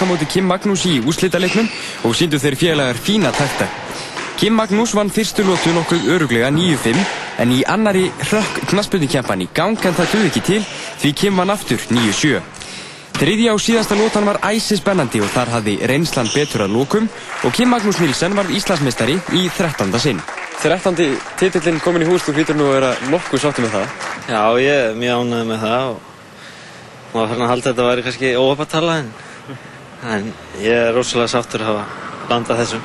á móti Kim Magnús í úslítaleiknum og síndu þeir félagar fína takta. Kim Magnús vann fyrstu lótu nokkuð öruglega 9-5 en í annari hrökk knaspunnikjampan í gang en það duð ekki til því Kim vann aftur 9-7. Þriðja og síðasta lótan var æsi spennandi og þar hafði reynslan betur að lókum og Kim Magnús Nilsen var Íslandsmeistari í 13. sinn. 13. titillinn komin í hús, þú hlýtur nú að vera nokkuð sáttið með það. Já, ég er mjög ánægð með það og maður fann að halda að þetta væri kannski óöpatala en, en ég er rosalega sáttur að hafa landað þessum.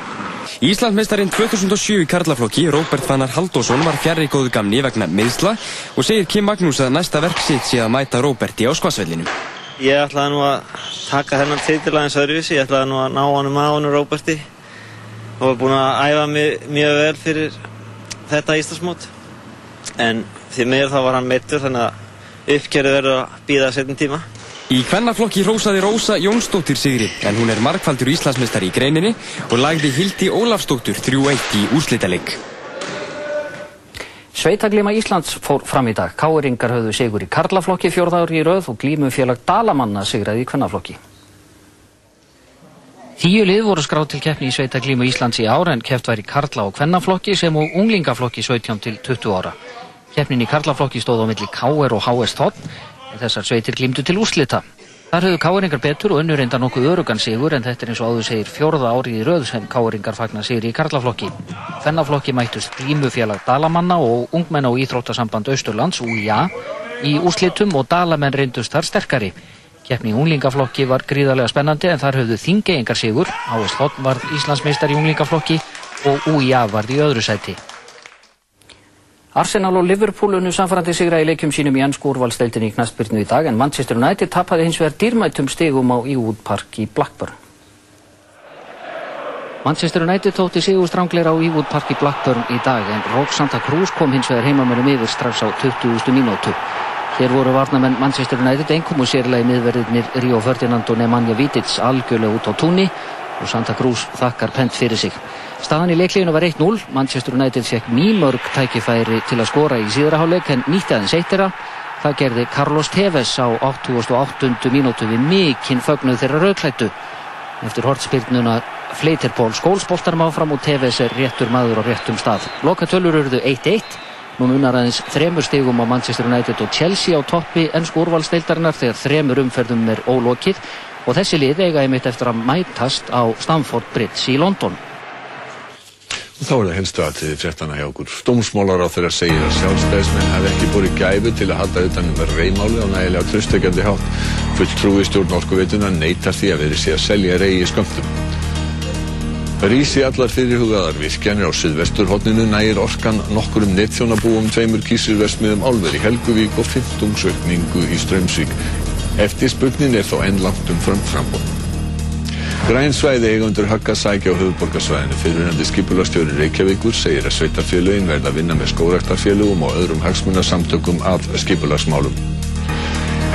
Íslandsmeistarinn 2007 í karlaflokki, Róbert Fannar Haldósson, var fjarrri góðu gamni vegna miðsla og segir Kim Magnús að næsta verk sitt sé að mæta Róberti á skvassvellinu. Ég ætlaði nú að taka hennan títil aðeins öðruvísi, ég ætlaði nú að ná honum á honum Róberti og var búinn að æfa mig mjög vel fyrir þetta Íslandsmót en því meður þá var hann meittur þannig að uppkerið verður að býða að setjum tíma. Í hvennaflokki rósaði Rósa Jónsdóttir sigri en hún er markfaldur Íslandsmeistari í greininni og lagði Hildi Ólafsdóttur 3-1 í úrslitalegg. Sveitaglima Íslands fór fram í dag. Káeringar höfðu sigur í karlaflokki fjórðári í rauð og glímufélag Dalamanna sigraði í hvennaflokki. Tíu lið voru skráð til keppni í Sveitaglímu Íslands í ára en keppt var í karla- og hvennaflokki sem og unglingaflokki 17 til 20 ára. Keppnin í karlaflokki stóð á milli K.R. og H.S. Tótt þessar sveitir glýmdu til úslita. Þar höfðu K.R.ingar betur og önnur enda nokkuð örugan sigur en þetta er eins og áður segir fjórða árið í rauð sem K.R.ingar fagnar sigri í karlaflokki. Fennaflokki mættust glímufélag Dalamanna og ungmenn og íþróttasamband Austurlands, UIA, í úslitum og Dalamenn reyndust þar sterkari. Keppni í unglingaflokki var gríðarlega spennandi en þar höfðu þingeingar sigur, H.S. Tótt var Íslandsmeistar í unglingaflokki og UIA var í öðru sæti. Arsenal og Liverpool unnu samfærandi sigra í leikjum sínum í ennsku úrvalsteildinni í knastbyrnu í dag en Manchester United tapaði hins vegar dýrmættum stigum á Ewood Park í Blackburn. Manchester United tótti sigur strángleira á Ewood Park í Blackburn í dag en Rock Santa Cruz kom hins vegar heimamennum yfir strax á 20. mínútu. Hér voru varnamenn Manchester United einkom og sérlega í miðverðinir Rio Ferdinand og Nemanja Vidic algjörlega út á túnni og Santa Cruz þakkar pent fyrir sig. Staðan í leikleginu var 1-0, Manchester United fekk mýmörg tækifæri til að skora í síðraháleik en nýtti aðeins eitira. Það gerði Carlos Tevez á 88. mínútu við mikinn fögnuð þeirra rauklættu. Eftir hortspilnuna fleitir Pól skólsbóltarum áfram og Tevez er réttur maður á réttum stað. Lokatölur eruðu 1-1. Nú munar aðeins þremur stegum á Manchester United og Chelsea á toppi ennsku úrvalsteildarinnar þegar þremur umferðum er ólokið og þessi lið eiga einmitt eftir að mætast á Stamford Bridge í London. Og þá er það helstu aðtiði fréttana hjá okkur. Dómsmálar á þeirra segir að sjálfstæðismenn hafi ekki borið gæfu til að halda utanum reymáli á nægilega tröstekjandi hátt. Fulltrúi stjórn orkuveituna neytar því að veri sé að selja rey í skömmtum. Rísi allar fyrirhugaðar virkjanir á suðvesturhóttinu nægir orkan nokkur um nettþjónabúum, tveimur kísirversmiðum álver í Helguvík og 15 sökningu í Strömsvík. Eftir spurnin er þó enn langt um framframbóð. Grænsvæði eigundur Hagga sækja á höfuborgarsvæðinu fyrirhandi skipulastjóri Reykjavíkur segir að sveitarfélögin verða að vinna með skóraktarfélögum og öðrum hagsmunarsamtökum af skipularsmálum.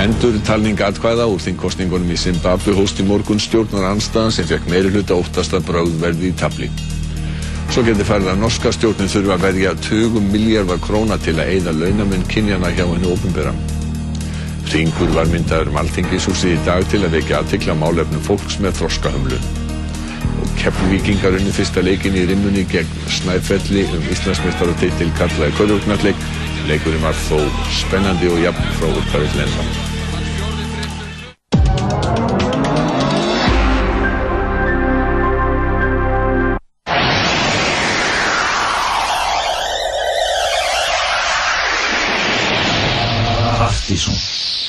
Endur talning atkvæða úr þingkostningunum í Zimbabwe hóst í morgun stjórnar anstaðan sem fekk meiri hluta óttast að bráðverði í tabli. Svo getur farið að norska stjórnin þurfa að verja 20 miljardar króna til að eigða launamenn kynjana hjá hennu ópenbera. Ringur var myndaður um alþingishúsið í dag til að vekja aðtikla málefnum fólks með þroskahömlu. Og keppvíkingar unni fyrsta leikin í rimmunni gegn Snæfelli um Íslandsmeistaratitil kallaði Körðugnarleik. Leikurinn var þó spennandi og jafn frá upphafi til enda.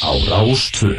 Á Rástvö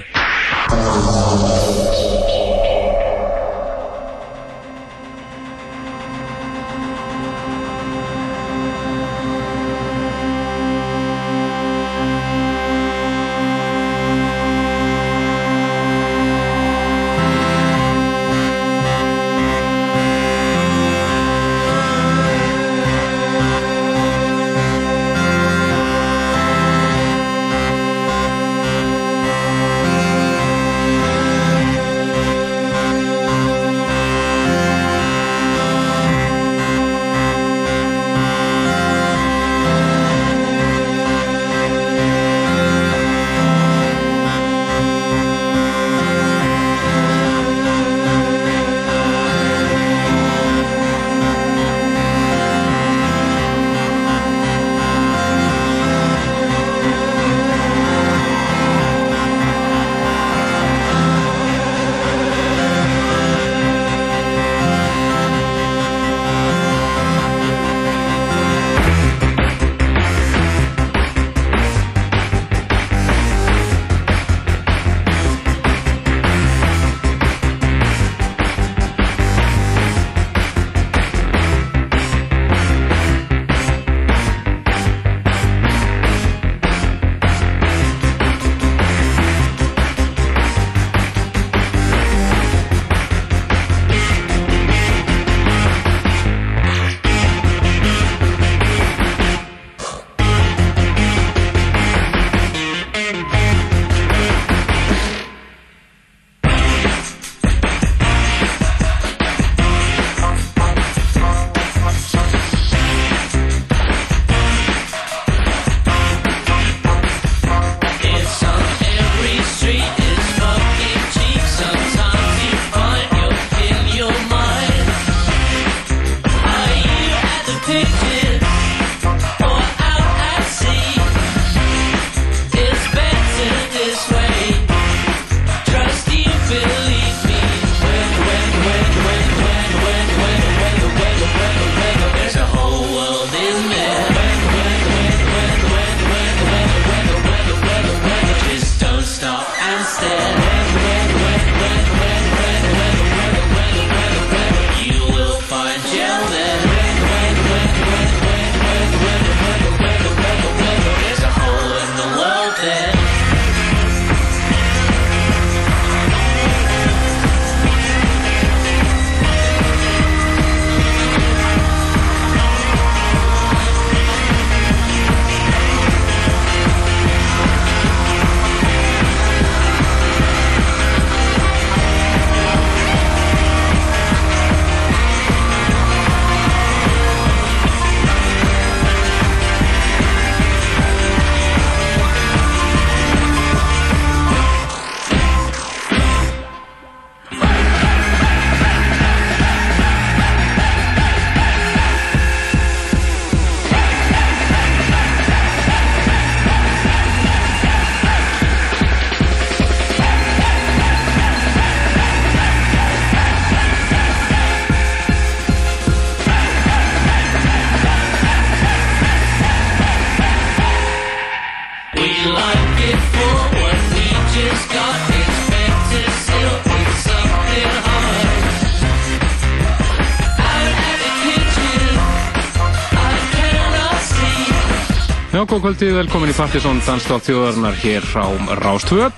Já, góð kvöldið, velkomin í Partisón Danstátt þjóðarinnar hér á Rástvö.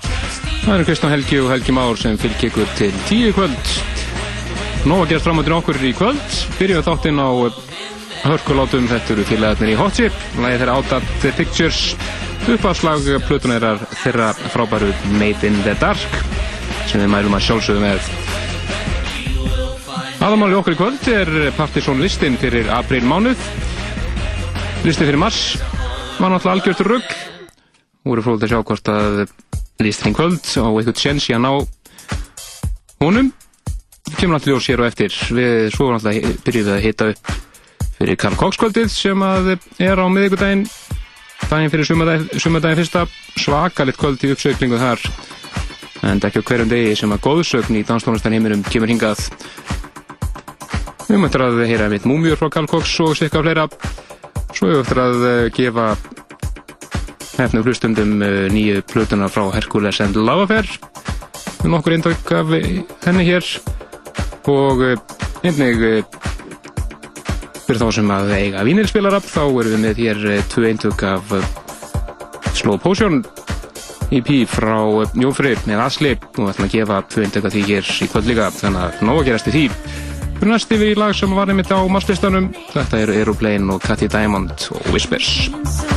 Það eru Kristján Helgi og Helgi Már sem fylgir ykkur til tíu kvöld. Nó að gerast fram á til okkur í kvöld. Byrjuð þáttinn á hörkulátum, þetta eru félagarnir í Hot Chip. Læði þeirra Out the Pictures. Uppáslag plutunerar þeirra frábæru Made in the Dark sem við mælum að sjálfsögðu með. Aðamáli okkur í kvöld er Partisón listin fyrir april mánuð. Listin fyrir mars var náttúrulega algjört rugg og voru fróðið að sjá hvort að listin kvöld á eitthvað í að ná honum. Kemur náttúrulega ljós hér og eftir. Við svo náttúrulega byrjuðum við að hita upp fyrir Karl Cox kvöldið sem er á miðugudaginn daginn fyrir sumardaginn fyrsta. Svakalitt kvöld í uppsöklingu þar. En ekki á hverjum degi sem að góðsögn í danstónlistan heiminum kemur hingað. Við möttum að heyra mitt múmjur frá Karl Cox og sikka fleira Svo hefur eftir að eh, gefa hefnum hlustundum eh, nýju plötuna frá Hercules and Love Affair. Með nokkur eindök af henni hér. Og eh, einnig fyrir þá sem að eiga vínilspilarab þá erum við með hér tvö eindök af Slow Potion EP frá Jófri með Asli. Og ætlum að gefa tvö eindök af því hér í kvöld líka þannig að nóg að gerast í því Fyrir næst yfir í lag sem var einmitt á masslistanum. Þetta eru Aeroplane og Cathy Diamond og Whispers.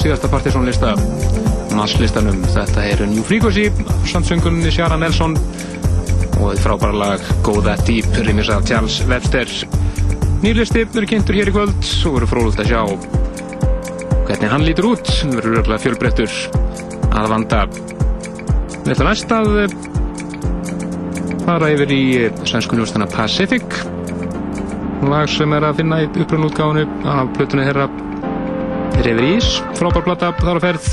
Síðasta partysónlista masslistanum. Þetta er New Frequency, sandsöngunni Sjara Nelson og frábæra lag Go That Deep, rýmis af Charles Webster. Nýrlisti verður kynntur hér í kvöld og verður fróðult að sjá hvernig hann lítur út. Verður örgulega fjölbrettur að vanda. Við ætlum næst að fara yfir í svenskunjóstana Pacific lag sem er að finna í uppröðnútgáðinu af plötunni þeirra Reyfir Ís, frábár platta þar á ferð.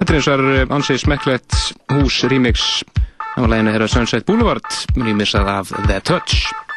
Þetta er eins og er ansið smekklegt hús remix. Af læginu þeirra Sunset Boulevard rýmisað af The Touch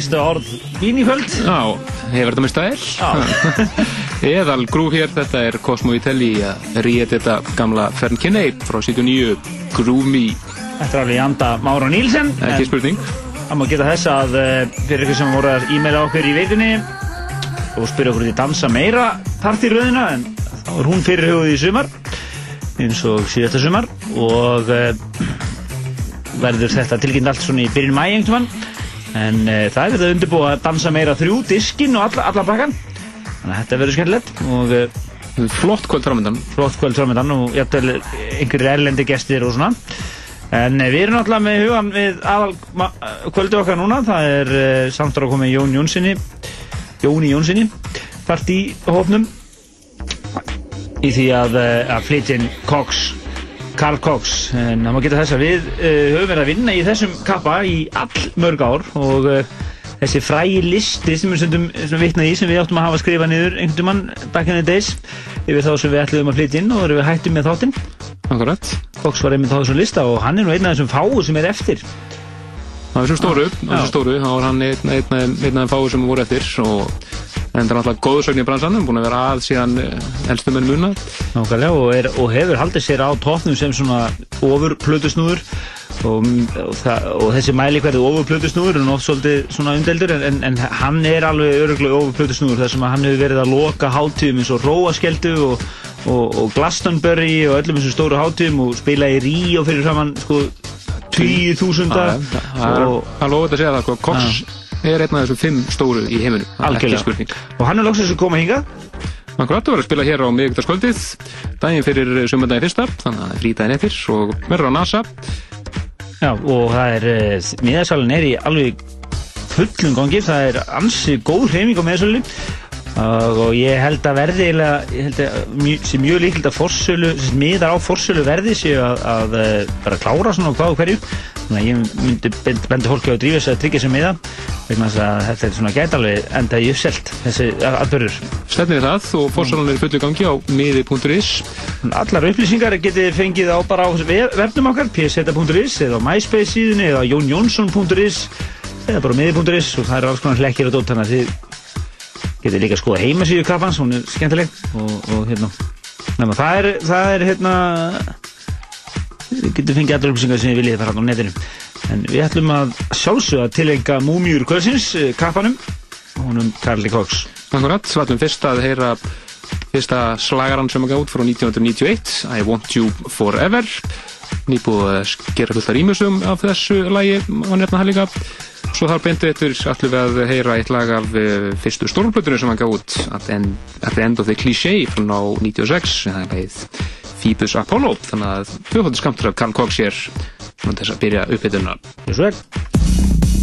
Fyrstu orð Víniföld Já, hefur þetta með stæl Eðal grúf hér, þetta er Cosmo Italy að ríða þetta gamla Fern Kinney frá 79 Groove Me, Þetta er alveg í anda Mára Nílsen ekki spurning. Það má geta þess að eh, fyrir ykkur sem voru að e-maila okkur í veitunni og spyrja okkur út í dansa meira partyröðina en þá er hún fyrir hugið í sumar eins og síðasta sumar og uh, verður þetta tilkynnt allt svona í byrjun mæ einhvern en uh, það er þetta undirbúið að dansa meira þrjú diskin og alla, alla bakkan þannig að þetta verður skemmtilegt og uh, Flott kvöld framöndan flott kvöld framöndan og jafnvel einhverjir erlendi gestir og svona. En eh, við erum náttúrulega með hugan við aðal kvöldu okkar núna. Það er samstarf að koma Jón Jónssoni Jóni Jónssoni part í í því að, að flytja inn Cox Karl Cox en það má geta þess að við uh, höfum verið að vinna í þessum kappa í all mörg ár og uh, þessi frægi listi sem við stundum svona vitnað í sem við áttum að hafa skrifað niður einhvern mann back in the days yfir þá sem við ætlum að flytja inn og erum við hættum með þáttinn. Akkurat. Cox var einmitt á þessum lista og hann er nú einn af þessum fáu sem er eftir. Á þessum stóru, á þessum stóru, þá var hann einn, af þeim fáið sem voru eftir og endur náttúrulega góðsögn í bransanum, búin að vera að síðan elstum en muna. Nákvæmlega og, er, og hefur haldið sér á tóknum sem svona ofur plötusnúður og, og, það, og þessi mælikverði ofur plötusnúður er oft svolítið svona umdeldur en, en, en hann er alveg öruglega ofur plötusnúður þar sem að hann hefur verið að loka hátíðum eins og Róaskeldu og, og, og Glastonbury og öllum þessum stóru hátíðum og spila í Ríó fyrir saman sko 20.000 Það og er lofið að segja það, sko, er einn af þessum fimm stóru í heiminum. Það er Algjörlega. Og hann er loksins að koma hinga Akkurat, þú verður að spila hér á miðugtaskvöldið, daginn fyrir sumandaginn fyrsta, þannig að frítaginn eftir og verður á NASA. Já, og það er, uh, miðasalinn er í alveg fullum gangi, það er ansi góð hreyfing á miðasalinn og ég held að verði eiginlega, ég held að mjög, líkild að forsölu, sem sagt, miðar á forsölu verði séu að, að uh, bara klára svona á hvað og hverju þannig að ég myndi bend- bendi fólki á að drífa sig að tryggja sig miða vegna þess að þetta er svona gætalveg enda í uppselt þessi aðbörður Stefnir það og fórsalan er fullu gangi á miði.is. Allar upplýsingar getið fengið á bara á vefnum okkar, pseta.is eða á MySpace síðunni eða jónjónsson.is eða bara miði.is og það eru alls konar hlekkir og dótt þannig að þið getið líka að skoða heimasíðu kappans, hún er skemmtileg. Og, og hérna. Nema, það, er, það er hérna getið fengið allar upplýsingar sem þið viljið fara á netinu. En við ætlum að sjálfsögða að tilenga múmjur kvölsins, eh, kappanum og honum Karli Cox. Akkurat, við ætlum fyrst að heyra fyrsta slagaran sem að gá út frá 1991, I Want You Forever. Nýbúið að gera fullt af rýmusum af þessu lagi, var nefna það líka. Svo þar beintið eftir ætlum við að heyra eitt lag af eh, fyrstu stórplötunum sem að gá út at, end, at the End of the Cliché frá 96, það er leið Phoebus Apollo, þannig að tvöfaldur skamtur af Karl Cox hér svona þess að byrja uppbytuna. Ég svo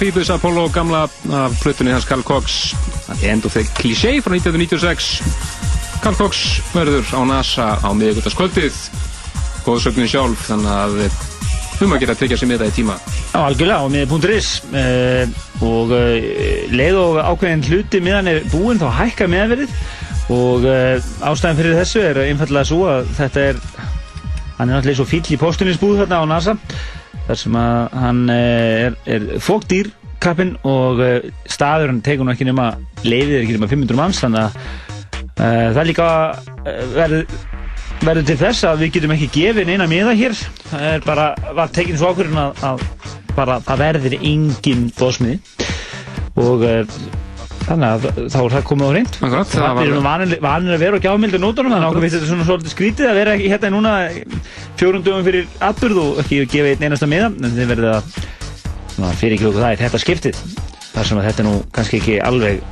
Phoebus Apollo, gamla af plötunni hans Carl Cox. The End of the Cliché frá 1996 Carl Cox verður á NASA á miðugöldaskvöldið góðsögnin sjálf þannig að um að gera að tryggja sig með það í tíma. Já, algjörlega, og miði.is uh, og uh, leið og ákveðin hluti miðan er búinn þá hækkar miðanverið og uh, ástæðan fyrir þessu er einfallega svo að þetta er hann er náttúrulega svo fíll í postunisbúð þarna á NASA þar sem að hann uh, er, er fóktýr kappin og uh, staðurinn tekur nú ekki nema leifið er ekki nema 500 manns þannig að uh, það líka verður verður til þess að við getum ekki gefið neina miða hér. Það er bara, var tekin svo ákvörðun að, að bara, það verður engin bóðsmiði og uh, þannig að þá er það komið á reynd Akkurat, það er nú vanir, að vera á gjámildu nótunum þannig að okkur finnst þetta svona svolítið skrítið að vera ekki hérna núna fjórum dögum fyrir atbyrð og ekki gefa einn einasta miða en þið verður að fyrir ekki okkur það í þetta skiptið þar sem að þetta er nú kannski ekki alveg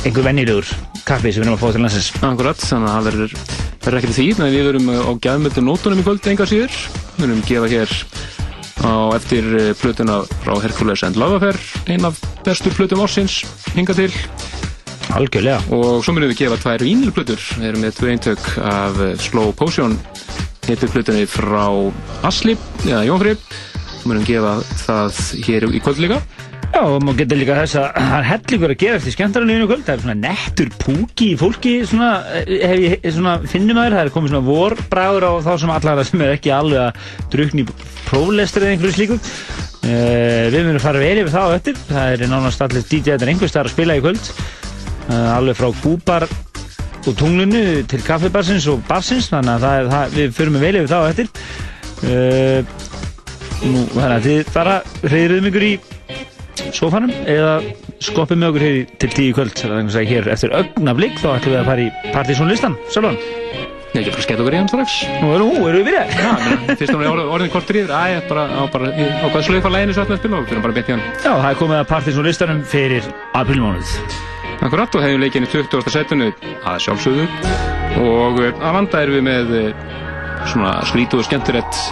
einhver venjulegur kappi sem við erum að fá til landsins Akkurat, þannig að það verður, ekkert því, við verum á gæðmöldu nótunum í kvöld enga síður. Við verum gefa hér á eftir eh, plötuna frá Hercules and Lavafer, ein af bestu plötum ársins hinga til. Algjörlega. Og svo munum við gefa tvær vínilplötur. Við erum með tvö eintök af eh, Slow Potion, hittu plötunni frá Asli, eða Jónfri. Munum gefa það hér í kvöld líka. Já, og maður getur líka þess að það er hellingur að gera eftir skemmtaralífinu kvöld, það er svona nettur púki í fólki, svona, eh, hef ég, svona finnum maður, það er komið svona vorbræður á þá sem allara sem er ekki alveg að drukni í próflestri eða einhverju slíku. Uh, við munum fara vel yfir það á eftir, það er nánast allir DJ-ar einhvers staðar að spila í kvöld, uh, alveg frá Búbar og tunglunu til kaffibarsins og barsins, þannig að það er, það, við förum vel yfir það á eftir. Uh, nú, þannig að þið bara reyðruðum ykkur í sofanum eða skoppið með okkur hér til tíu kvöld að hér eftir augnablík þá ætlum við að fara í partysónlistan Sjálfan Ég ekki bara skemmt okkur í hann strax. Nú erum við, erum við byrjað Já, menn, fyrst hún er orðin, kortur yfir, æ, bara, á, bara, í- á hvað slöið fara læginu svo við að spila og við fyrir bara beint í hann. Já, það er komið að partysónlistanum fyrir aprilmánuð Akkurat og hefum leikinn í 20. setinu að sjálfsögðu og eh, að vanda erum við með eh, svona skrítu og skemmtilegt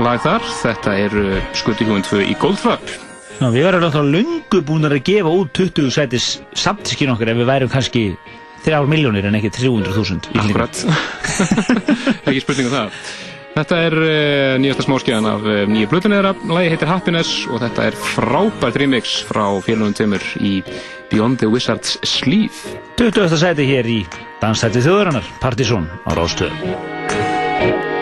lag þar. Þetta er skuttihjóðin 2 í Goldfrapp. Já, við verðum alltaf lungu búin að gefa út 20 sætis samtískinn okkur ef við værum kannski 3 miljónir en ekki 300.000 Akkurat. Ekki spurning um það. Þetta er uh, nýjasta smáskjæðan af uh, nýju blötunni þeirra. Lagi heitir Happiness og þetta er frábært remix frá félagum tveimur í Beyond the Wizard's Sleeve. 20. sæti hér í Danstætti þjóðurinnar, Partysón á Rástöðu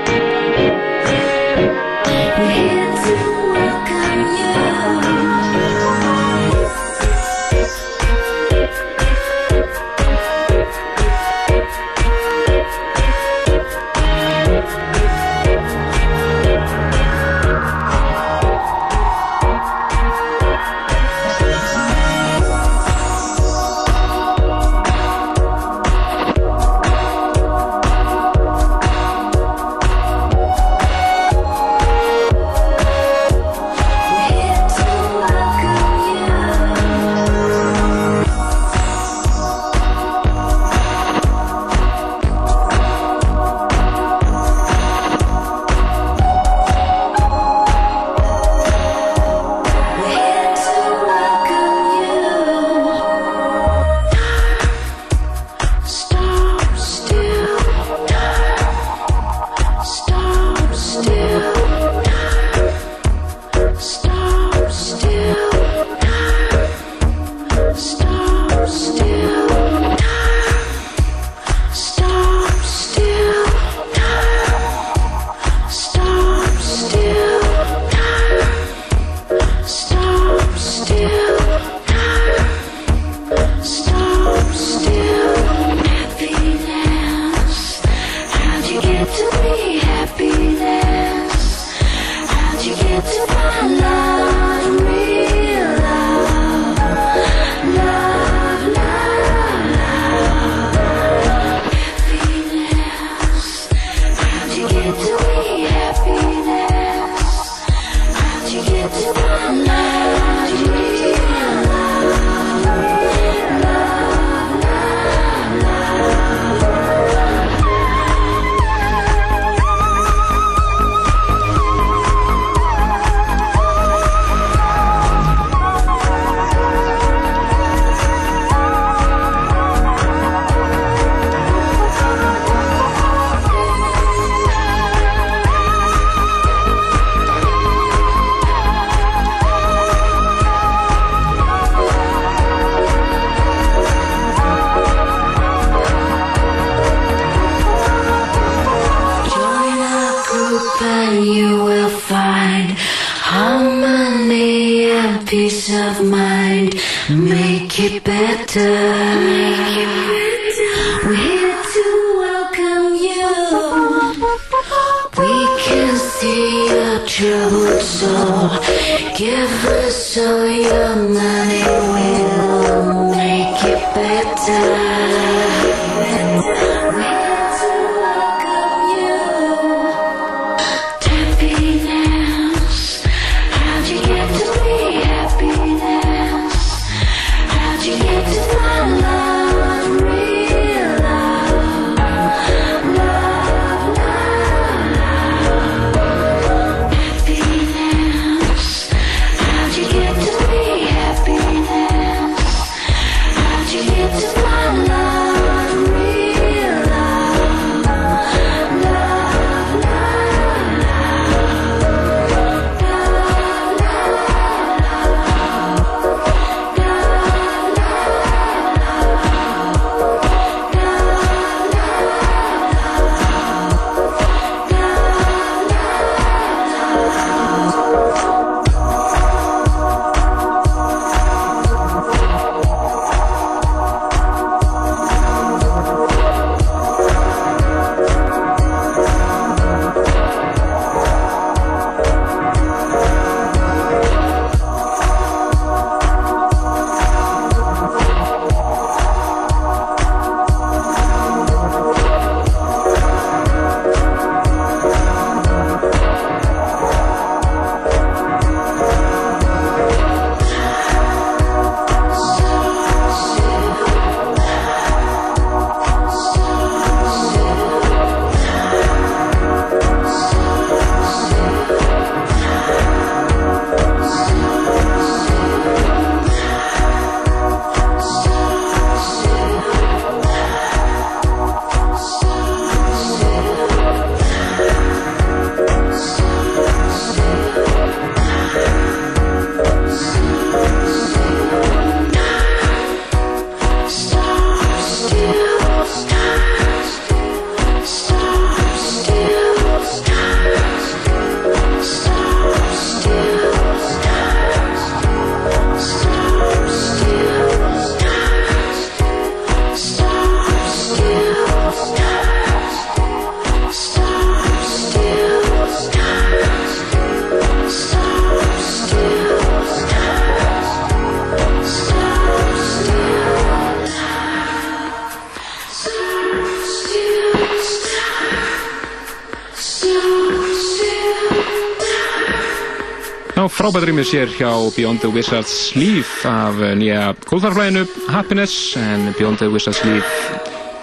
frábært rýmið sér hjá Beyond the Wizard's Sleeve af eh, nýja kólþarflæðinu Happiness en Beyond the Wizard's Sleeve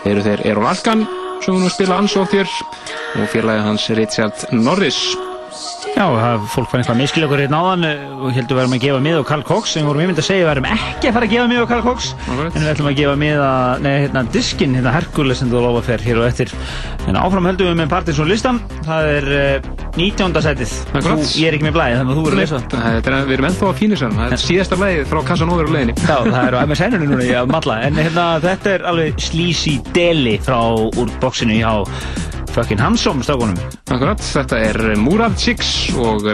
eru þeir Eron Alkan sem hún spila ansótt hér og félagið hans Richard Norris Já, það, fólk var einhverja miskil okkur hérna áðan eh, og heldur við verðum að gefa mið á Karl Cox en við vorum yfirmynd að segja við verðum ekki að fara að gefa mið á Karl Cox Alright. en við ætlum að gefa mið að, nei, hérna, diskin, hérna Herkules sem þú lofa fer hér og eftir en áfram höldum við með Partisan listan það er uh, 19. setið Akkurat. Þú- ég er ekki með blæði þannig að þú verður að lesa. Þetta er, við erum ennþá að fínis hann Það er síðasta lagið frá Casanova á leiðinni Já, það er á MSN-inu núna, ég að malla. En hérna, þetta er alveg sleazy deli frá úr bóksinu hjá fucking Hansom strákunum. Akkurat, þetta er Murad Chicks og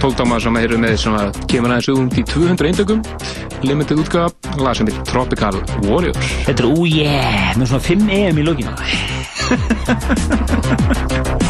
tóldama sem eru með sem að kemur aðeins út í 200 eindökum. Limited útgaf, lag sem er Tropical Warriors. Þetta er, ú yeah, með svona 5 EM í lókinu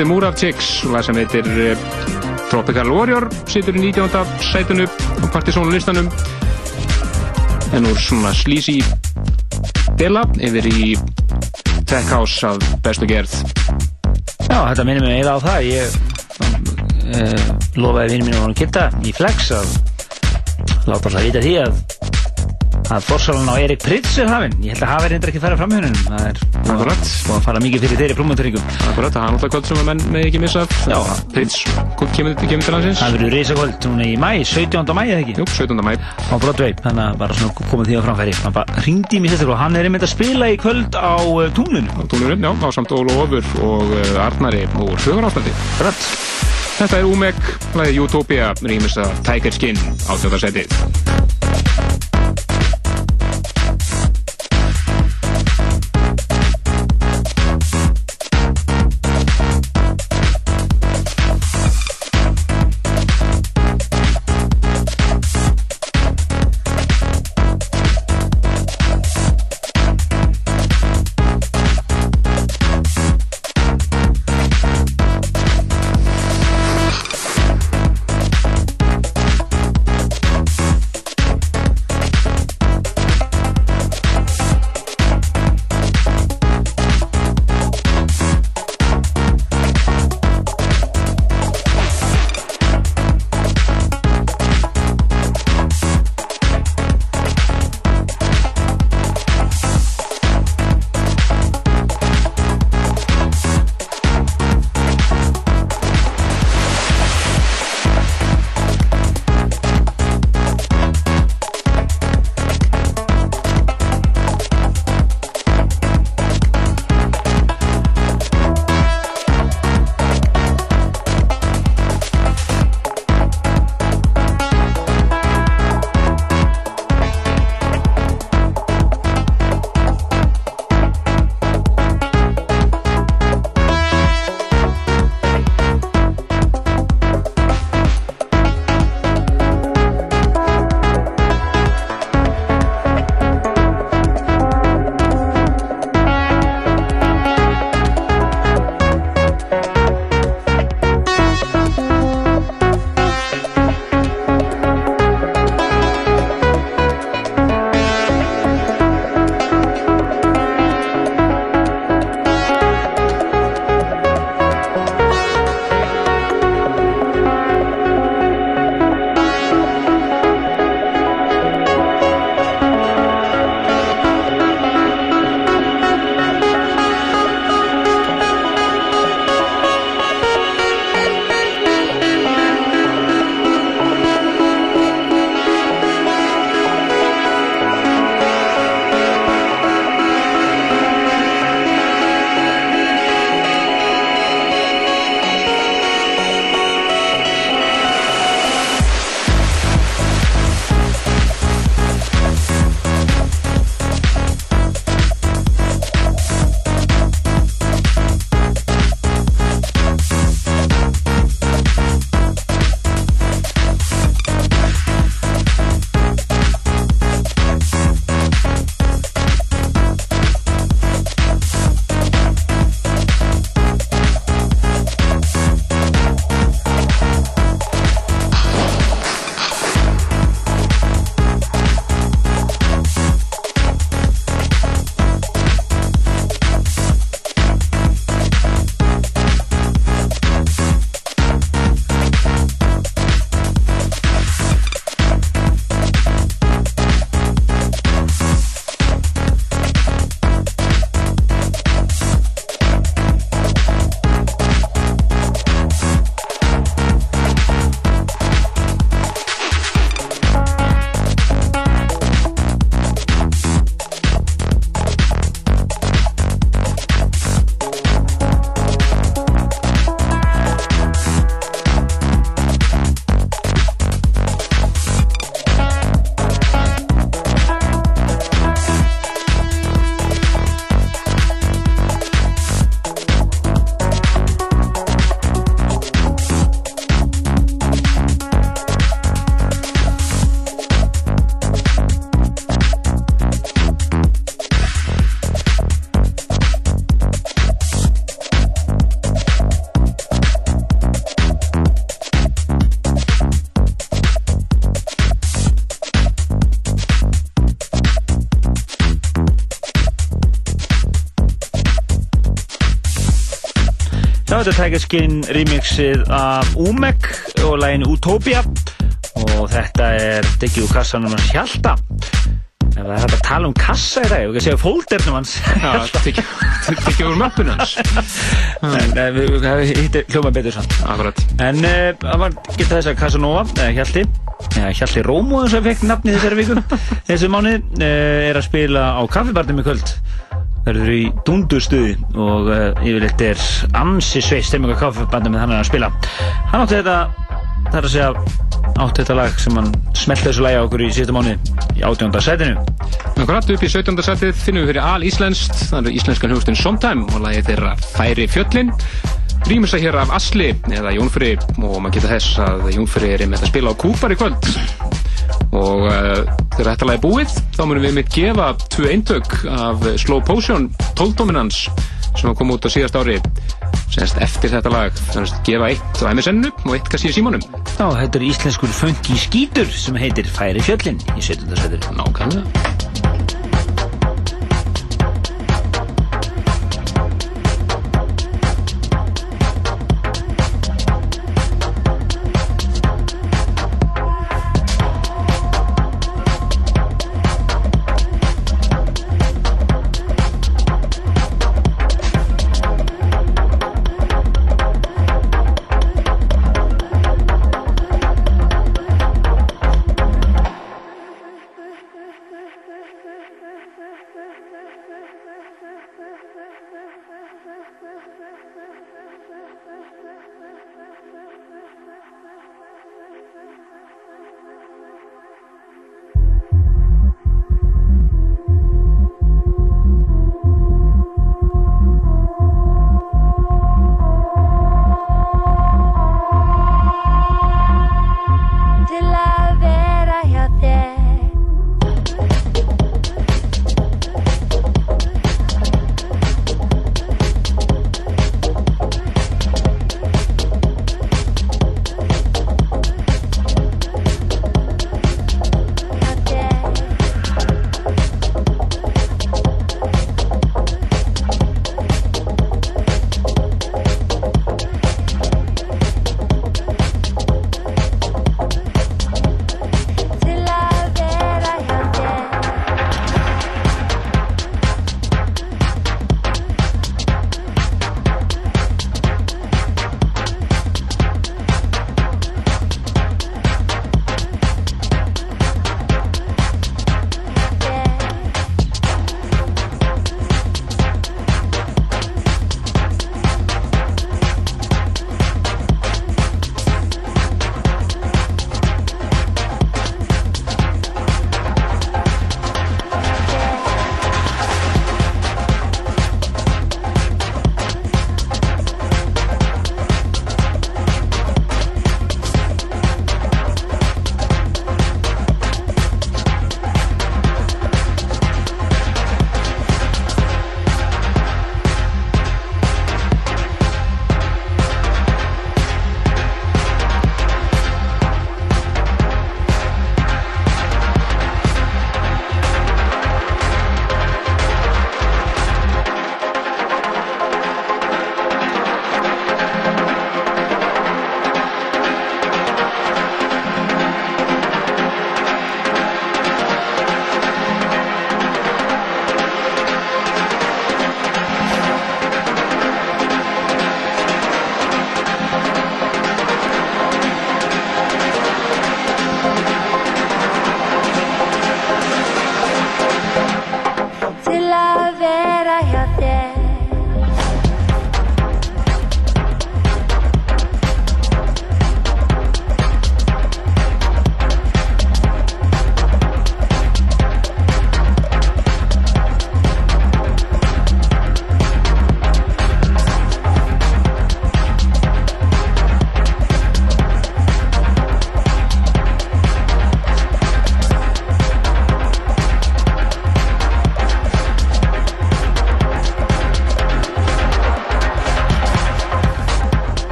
Það er Murav Chicks og lag sem heitir eh, Tropical Warrior situr í 19. sætunu á partysónu listanum en úr svona slísi dela yfir í Tech House af bestu gerð Já, þetta minnir mig eiginlega á það. Ég uh, lofaði vinnum mínum að kitta í Flex að láta alltaf vita því að að fórsalan á Erik Pritz er hafinn. Ég held að hafi reyndar ekki farið fram hjá hennum. Það er Akkurat. búið að fara mikið fyrir þeirri plúmanturingum. Akkurat, það er náttúrulega kvöld sem að menn með ekki missa Já. Prins kemur, kemur til landsins Það verður reysakvöld núna í mæ, 17. mæ eða ekki? Jú, 17. mæ Á Broadway, þannig að bara svona komið því á framfæri. Hann bara ringdi í mig sérstaklega og hann er einmitt að spila í kvöld á uh, túninu. á túnurum, já, á samt Ólu Ofur og uh, Arnari og Sögurástandi Rætt. Þetta er Umek, lagið Utopia rýmist að Tiger Skin á er Skin remixið af Umek og læginu Utopia og þetta er tekið úr kassanum hans Hjalta. Ef það er hægt að tala um kassa í dag við ekki að segja fóldernum hans tekið úr möppun hans. en eh, við hittir hljóma betur Akkurat. en uh, það var geta þess að Casanova eða Hjalti Hjalti Rómo eins og fekk nafni þessari viku þessu mánu er að spila á kaffibarnum í kvöld verður í dundustuði og uh, yfirleitt er ansi sveist stemming á kaffibandum með hann er að spila hann átti þetta það er að segja átti þetta lag sem hann smelti þessu lagi á okkur í síðasta mánu í átjónda sætinu Akkurat upp í 17. setið finnum við fyrir al-íslenskt, það eru íslenskan hugstinn Sometime og lagið þeirra Færi fjöllin. Rýmur sig hér af Asli eða Jónfri og maður geta þess að Jónfri er með að spila á Kúpar í kvöld. Og uh, þegar þetta lagi búið þá munum við mitt gefa tvö eintök af Slow Potion 12 dominans sem kom út á síðast ári. Semst eftir þetta lag þannig að gefa eitt á MSN-u og eitt kannski í símanum. Já, þetta er íslenskur funky skítur sem heitir Færi fjöllin í 17. sætinu Nákvæmlega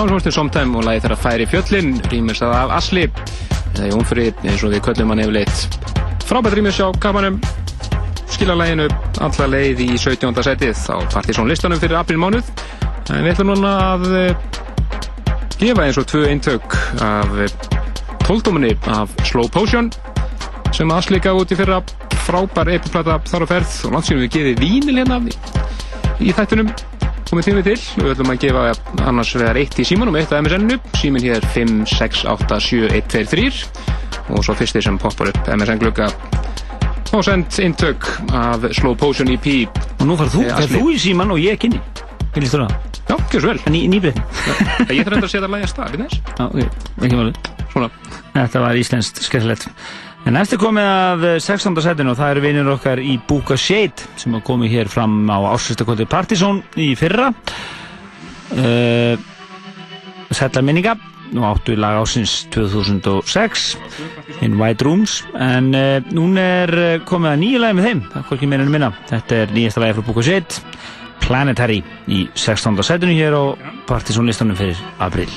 Ertu Somtime og lagi þeirra Færi fjöllin, rýmis það af Asli, eða Jónfrið, eins og við köllum hann yfirleitt. Frábært rýmis á kapanum, skila læginu alla leið í 17. setið á Partizón listanum fyrir aprilmánuð. En við ætlum núna að eh, gefa eins og tvö eintök af tóldumunni af Slow Potion sem Asli gaf út í fyrra frábær epiplata þar á ferð og landsýnum við gefið vínil hérna í þættunum komið tímið til við ætlum að gefa annars vegar eitt í símanum, eitt af MSN-u símin hér 5687123 og svo fyrstir sem poppar upp MSN glugga og send intök af Slow Potion EP Og nú farð þú, Eh, Asli. þú í síman og ég ekki inni. Hvað líst þú það? Já, gjör svo vel Ný, nýbreytni. Ég þarf enda að setja að lægja stað, við þess Já, ok, ekki málið. Svona Þetta var íslenskt skemmtilegt. En er komið eh, 16. setinu og það eru vinir okkar í Búka Shade sem hafa komið hér fram á ásristakvöldi Partizón í fyrra. Uh, Sætla minninga nú áttu lag ásins 2006 in White Rooms en uh, núna er uh, komið að nýja lagi með þeim, það er hvorki meira en minna þetta er nýjasta lagi frá Búka Shade Planetary í 16. setinu hér á Partizón listanum fyrir april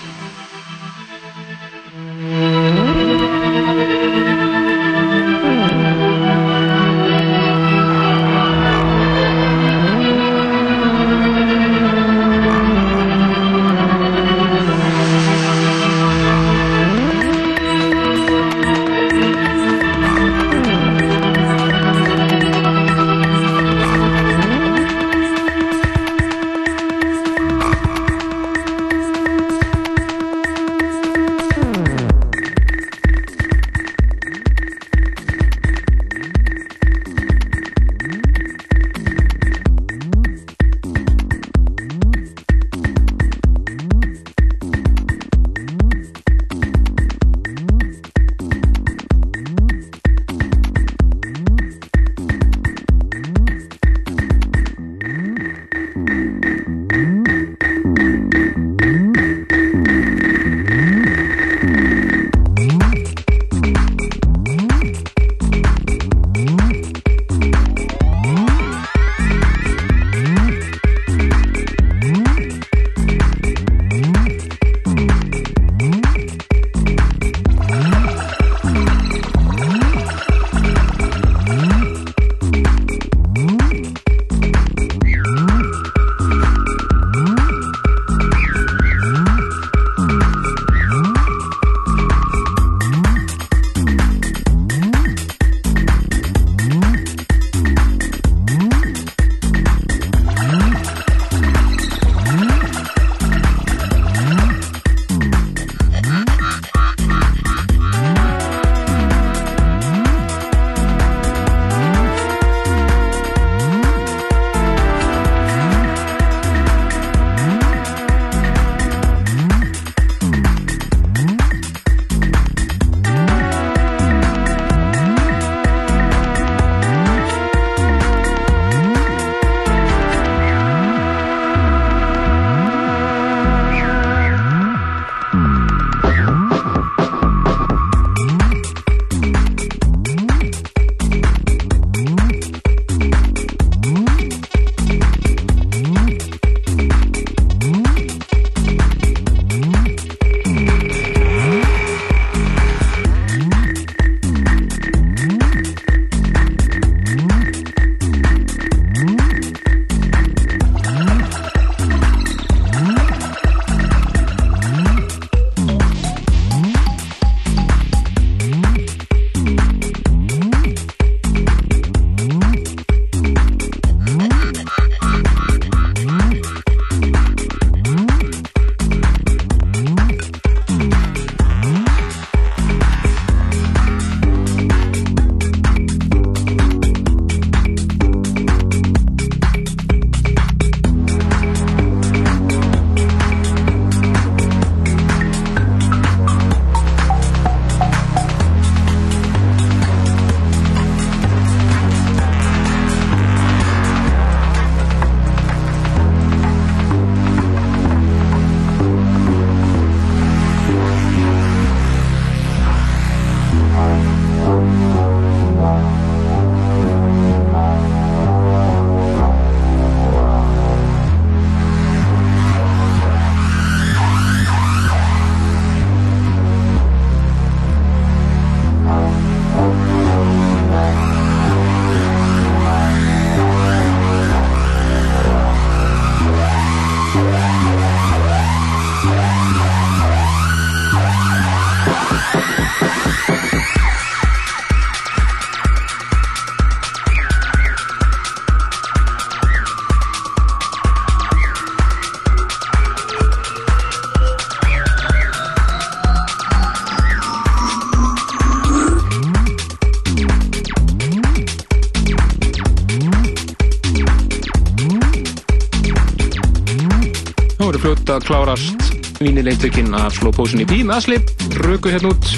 klárast vínileiktökinn af Slow Potion EP með Asli, röku hérna út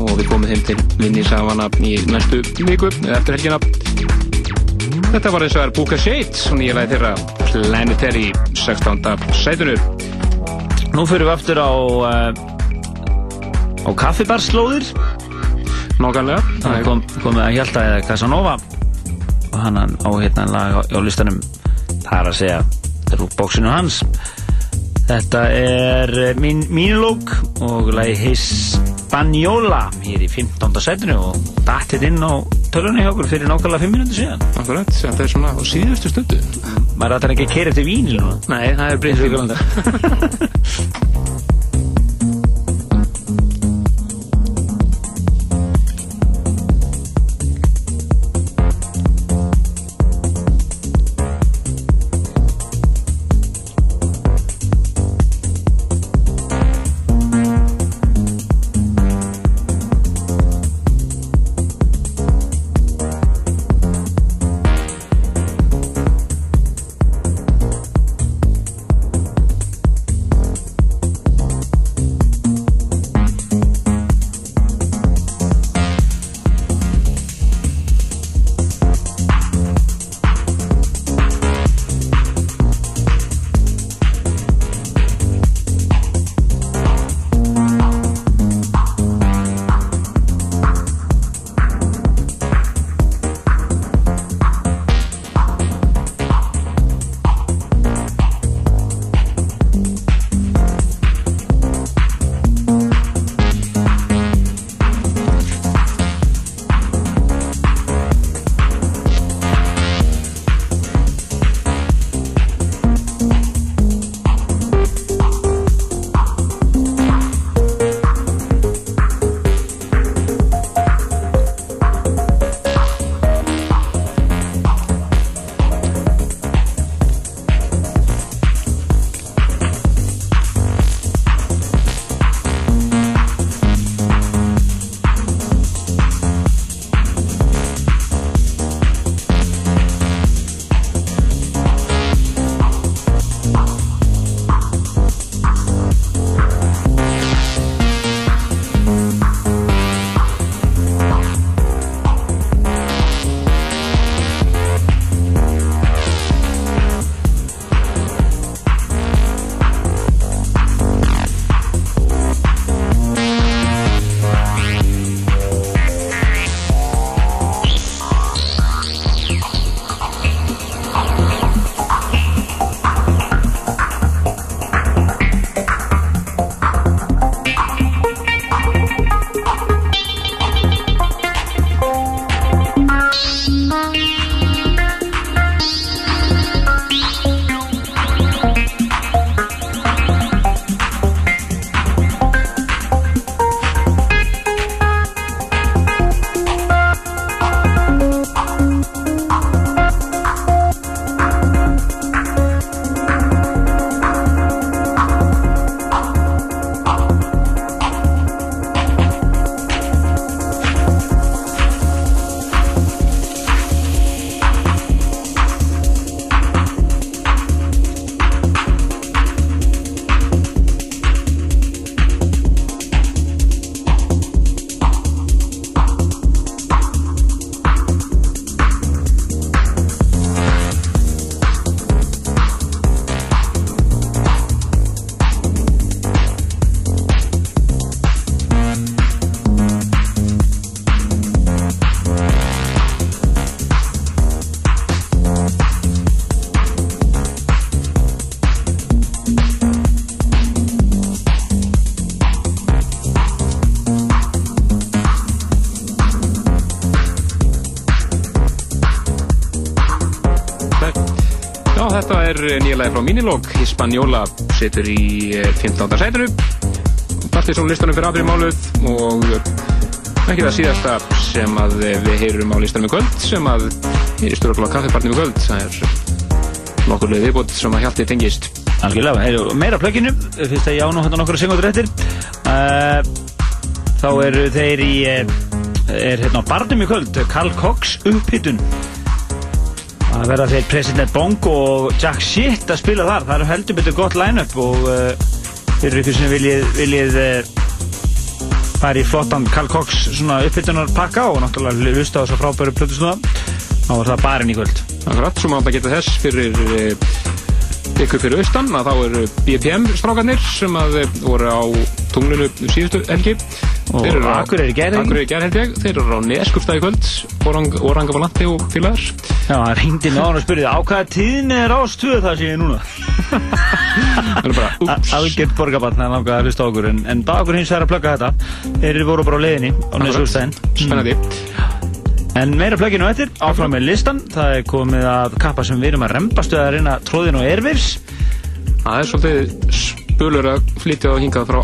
og við komum þeim til vinnisafana í næstu viku eða eftir helgina. Þetta var eins og er Booker Shades og nýja lagi þeirra Planetary 16. sætunu. Nú fyrir við aftur á uh, á kaffibarslóðir Nákvæmlega. Það kom, komið að Hjalta eða Casanova og hann á hérna lag á, á listanum það er að segja rúkbóksinu hans þetta er eh, mín, mínulók og lagi Hispaniola hér í 15. setinu og dattið inn á tölunni hjá okkur fyrir nákvæmlega 5 minúti síðan Akkurat, þetta er svona á síðustu stundu. maður rættar ekki að keira til vínil núna Nei, það er breynsvíkulanda. er nýja lagi frá Minilog Hispaniola situr í eh, 15. sætinu. Partisón listanum fyrir aðri máluð og ekki það síðasta sem að við heyrum á listanum í kvöld sem að er í stjórnflóða kaffibarnum í kvöld. Það er nokkur leið viðbót sem að hjalti tengist. Algjörlega, Heyrðu, meira plögginu, fyrst að ég á nú hérna nokkru segundur eftir. Uh, Þá eru þeir í, er hérna á barnum í kvöld, Carl Cox upphittun Það verða þeir President Bongo og Jack Shit að spila þar. Það er heldur betur gott line-up og uh, fyrir ykkur sem viljið, viljið uh, í flottan Carl Cox svona uppbytunar pakka og náttúrulega hlusta á þess að frábæru plötusnúða. Þá var það barinn í kvöld. Akkurat, svo maður bara geta þess fyrir eh, ykkur fyrir austan að þá eru BPM strákarnir sem að eh, voru á tunglinu síðustu helgi Og eru Akureyri ekki? Akureyri ég Þeir eru á Neskupstað í kvöld Orang, Oranga Valandi og félagar Já, hann ringdi með hann og spurði á hvaða tíðin er ástöð það sé ég núna. Það er bara, ups Algjört borgarbann, það er langað að hlusta okkur en, en dagur hins vegar að plugga þetta. Þeir voru bara á leiðinni á Nesústæðin. Spennandi En meira plögginu eftir, áfram með listan. Það er komið að kappa sem við erum að rembast við að reyna tróðin og erfis. Það er svolítið spölur að flytja og hingað frá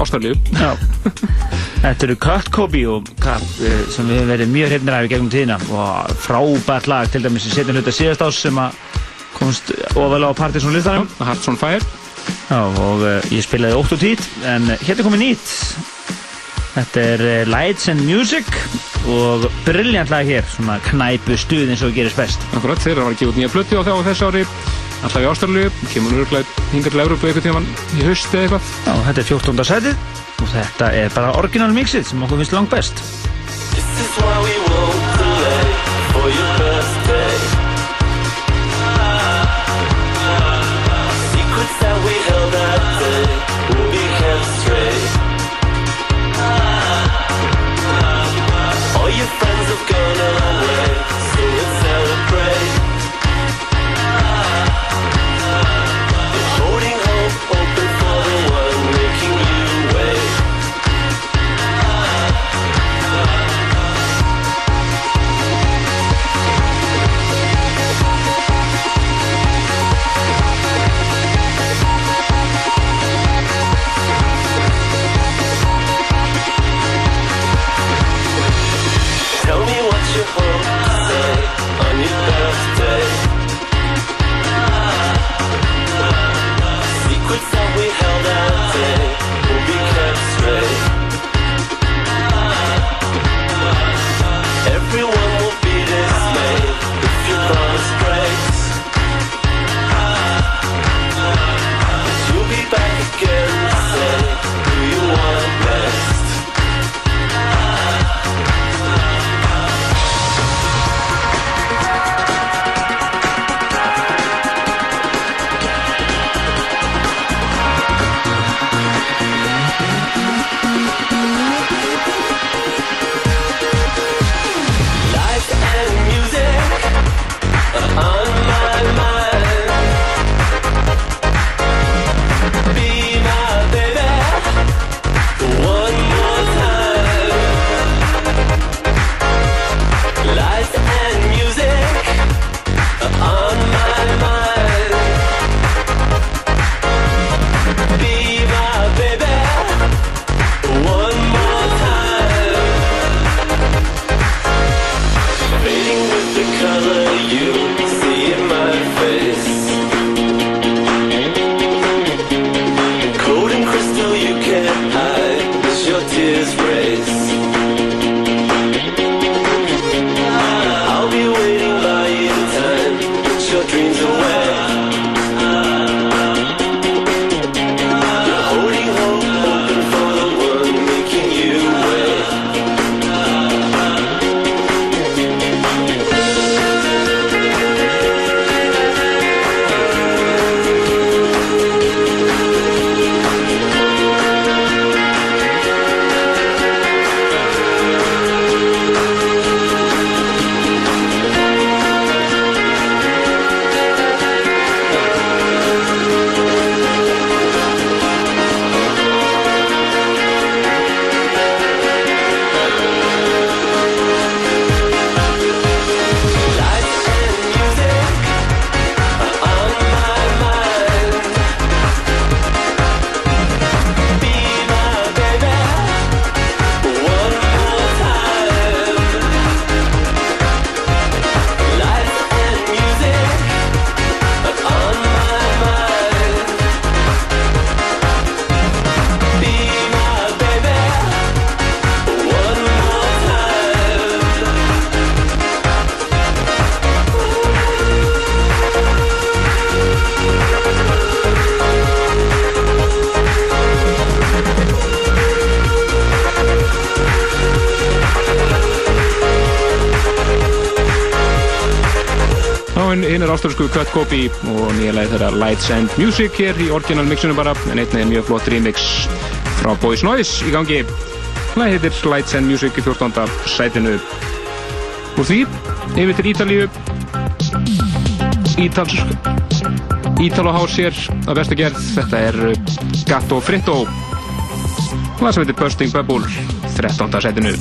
Já. Þetta eru Kurt Kobe og Kapp eh, sem við höfum verið mjög hrifnir af í gegnum tíðina og frábært lag til dæmis í setjum hluta síðast ás sem að komst ofalega á Partisan listanum. Hearts on Fire. Já, og uh, ég spilaði 8 og 10 en hérna komið nýtt. Þetta er uh, Lights and Music og brilljant lag hér, svona knæpu stuð eins og gerist best. Akkurat, þeir eru að gefa út nýja plöti á þá þessu ári Alltaf í Ástralíu, kemur nörglega hingar til Európu eitthvað tíman í haust eða eitthvað Já, þetta er 14. setið og þetta er bara original mixið sem okkur finnst langt best. Cut Copy og nýja lagi þeirra Lights and Music hér í orginal mixunum bara en einnig er mjög flott remix frá Boys Noise í gangi Lagi heitir Lights and Music í 14. sætinu Úr því, yfir til Ítalíu Ítals Ítalo House hér að bestu gerð þetta er Gatto Fritto lag sem heitir Bursting Bubble 13. sætinu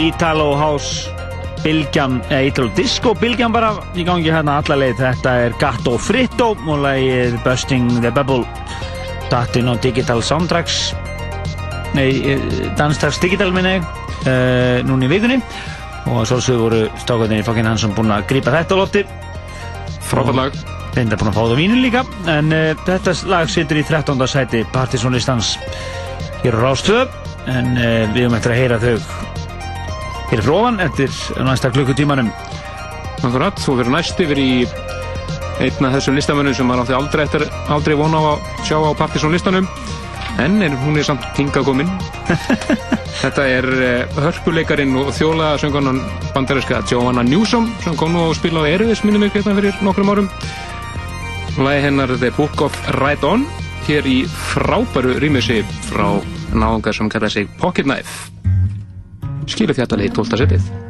Italo House Bilgjan, eða Italo Disco Bilgjan bara í gangi hérna alla leið. Þetta er Gatto Fritto og lagið Busting the Bubble. Dattinn á Digital Soundtracks. Nei, Danstrax Digital minni uh, núna í vikunni. Og svolsögur voru stákvæðinni Fokkin Hansson búin að grípa þetta á lotti Frábært lag. Þeim er búin að fá það á vínu líka. En uh, þetta lag situr í 13. sæti Partisan listans hér á Rástvö. En uh, við höfum eftir að heyra þau hér frá ofan eftir næsta klukkutímanum. Akkurat, svo verður næst yfir í einn af þessum listamönnum sem maður átti aldrei, eftir, aldrei vona á að sjá á Partisón listanum. En er, hún er samt hingað komin. Þetta er uh, hörpuleikarin og þjóla söngunan bandarinska Joanna Newsom sem kom nú að spila á Erfis minnum ykkur hérna fyrir nokkrum árum. Lægi hennar The Book of Right On hér í frábæru rýmjösi frá náðungar sem kallar sig Pocket Knife Skilu fjallalegi 12. setið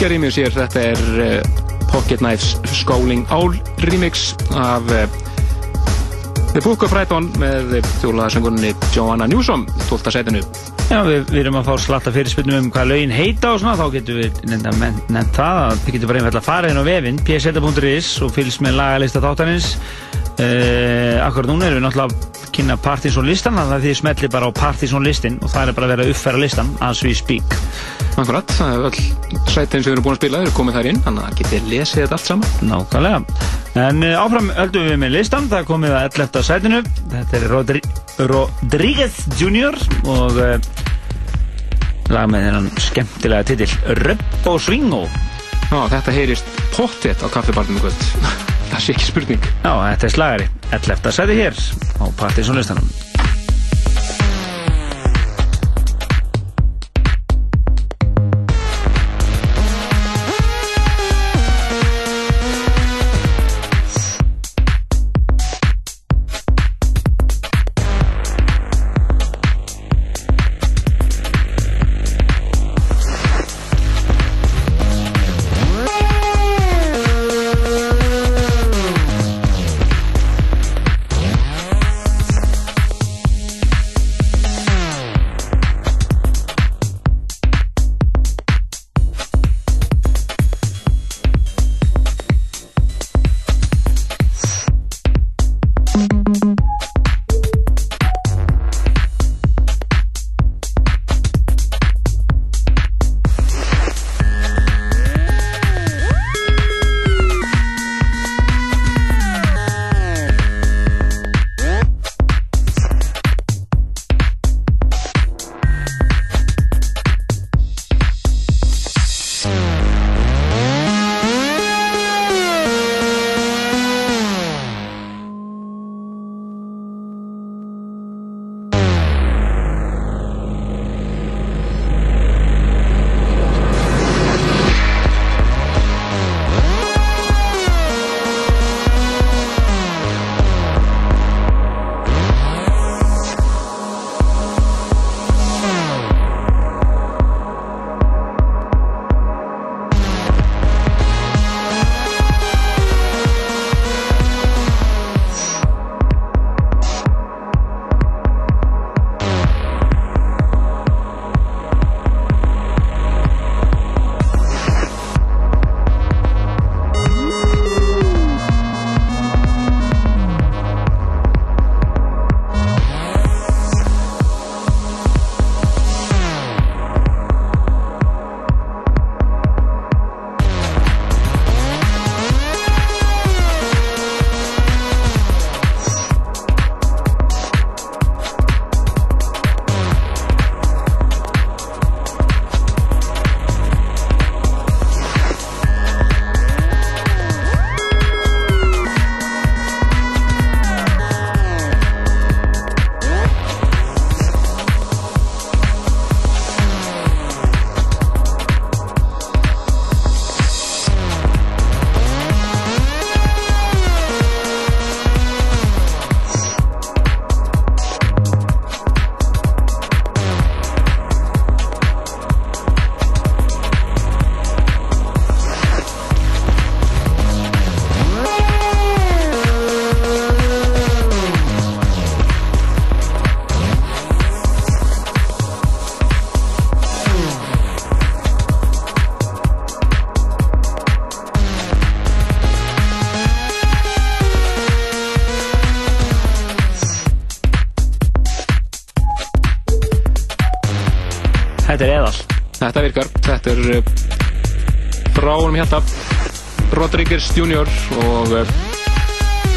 Já, geggjar í mjög sér, þetta er uh, Pocket Knives Skóling Ál remix af uh, The Book of Right On með þjólaðarsöngunni Joanna Newsom, 12. setinu. Já, við, við erum að fá slatta fyrirspilnum um hvað lögin heita og svona, þá getum við nefnt, það að þið getum bara einfallega að fara inn á vefinn pseta.is og fylgst með lagalista þáttanins Uh, akkur núna erum við náttúrulega að kynna Partisan listan þannig að þið smelli bara á Partisan listin og það er bara að vera að uppfæra listan as we speak Akkurat, það er öll sætin sem við erum búin að spila eru komið þar inn, þannig að getið lesið þetta allt saman. Nákvæmlega. En uh, áfram öldum við með listan, það er komið að 11. sætinu. Þetta er Rodri Rodríguez Jr. og uh, lag með þennan skemmtilega titill Röpp og Swingo. Já, þetta heyrist pottet á kaffibarnum í kvöld. það sé ekki spurning. Já, þetta er slagari. 11. sæti hér á Partisan listanum. Þetta er frá honum hérna Rodríguez Jr. og uh,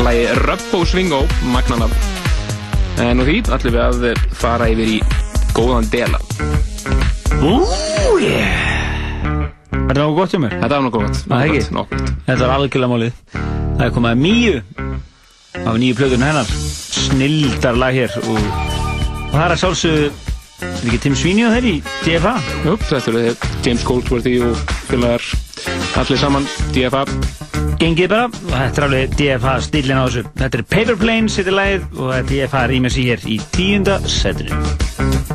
lagi Rubbo Swingo, magnana. En og því ætlum við að uh, fara yfir í góðan dela. Ú, yeah. Er það nokkuð gott hjá mér? Þetta var nokkuð gott. Það er ekki? Nokkuð. Þetta var algjörlega málið. Það er komið að Míu af nýju plötunum hennar. Snildar lag hér og, og það er að sjálfsögðu er ekki Tim Sweeney og þeir í DFA? Jú, þetta eru þeir James Goldsworthy og félagar allir saman DFA. Gengið bara og þetta er alveg DFA stílinn á þessu. Þetta er Paper Planes, þetta er lagið og er DFA rýmið sér hér í tíunda setinu.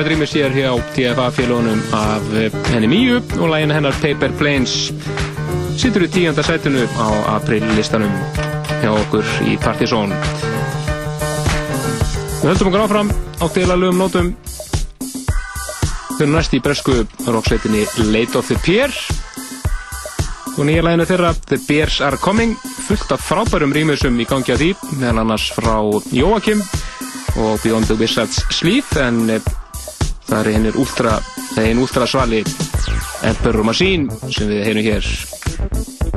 frábært rýmur sér hér á TFA félagunum af eh, henni Míu og lægina hennar Paper Planes. Sittur í tíanda sætunu á aprillistanum hjá okkur í Partizón. Við höldum okkur áfram á deilalögum nótum. Fyrir næst í bresku roksveitinni Late of the Pier. Og nýja lægina þeirra The Bears Are Coming fullt af frábærum rýmur sem í gangi að því meðan annars frá Jóakim og Beyond the Wizard's Sleep en eh, Það er hennir últra, það er hennir últra svali Emperor Machine sem við heyrum hér.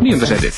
Nýjöndarsætið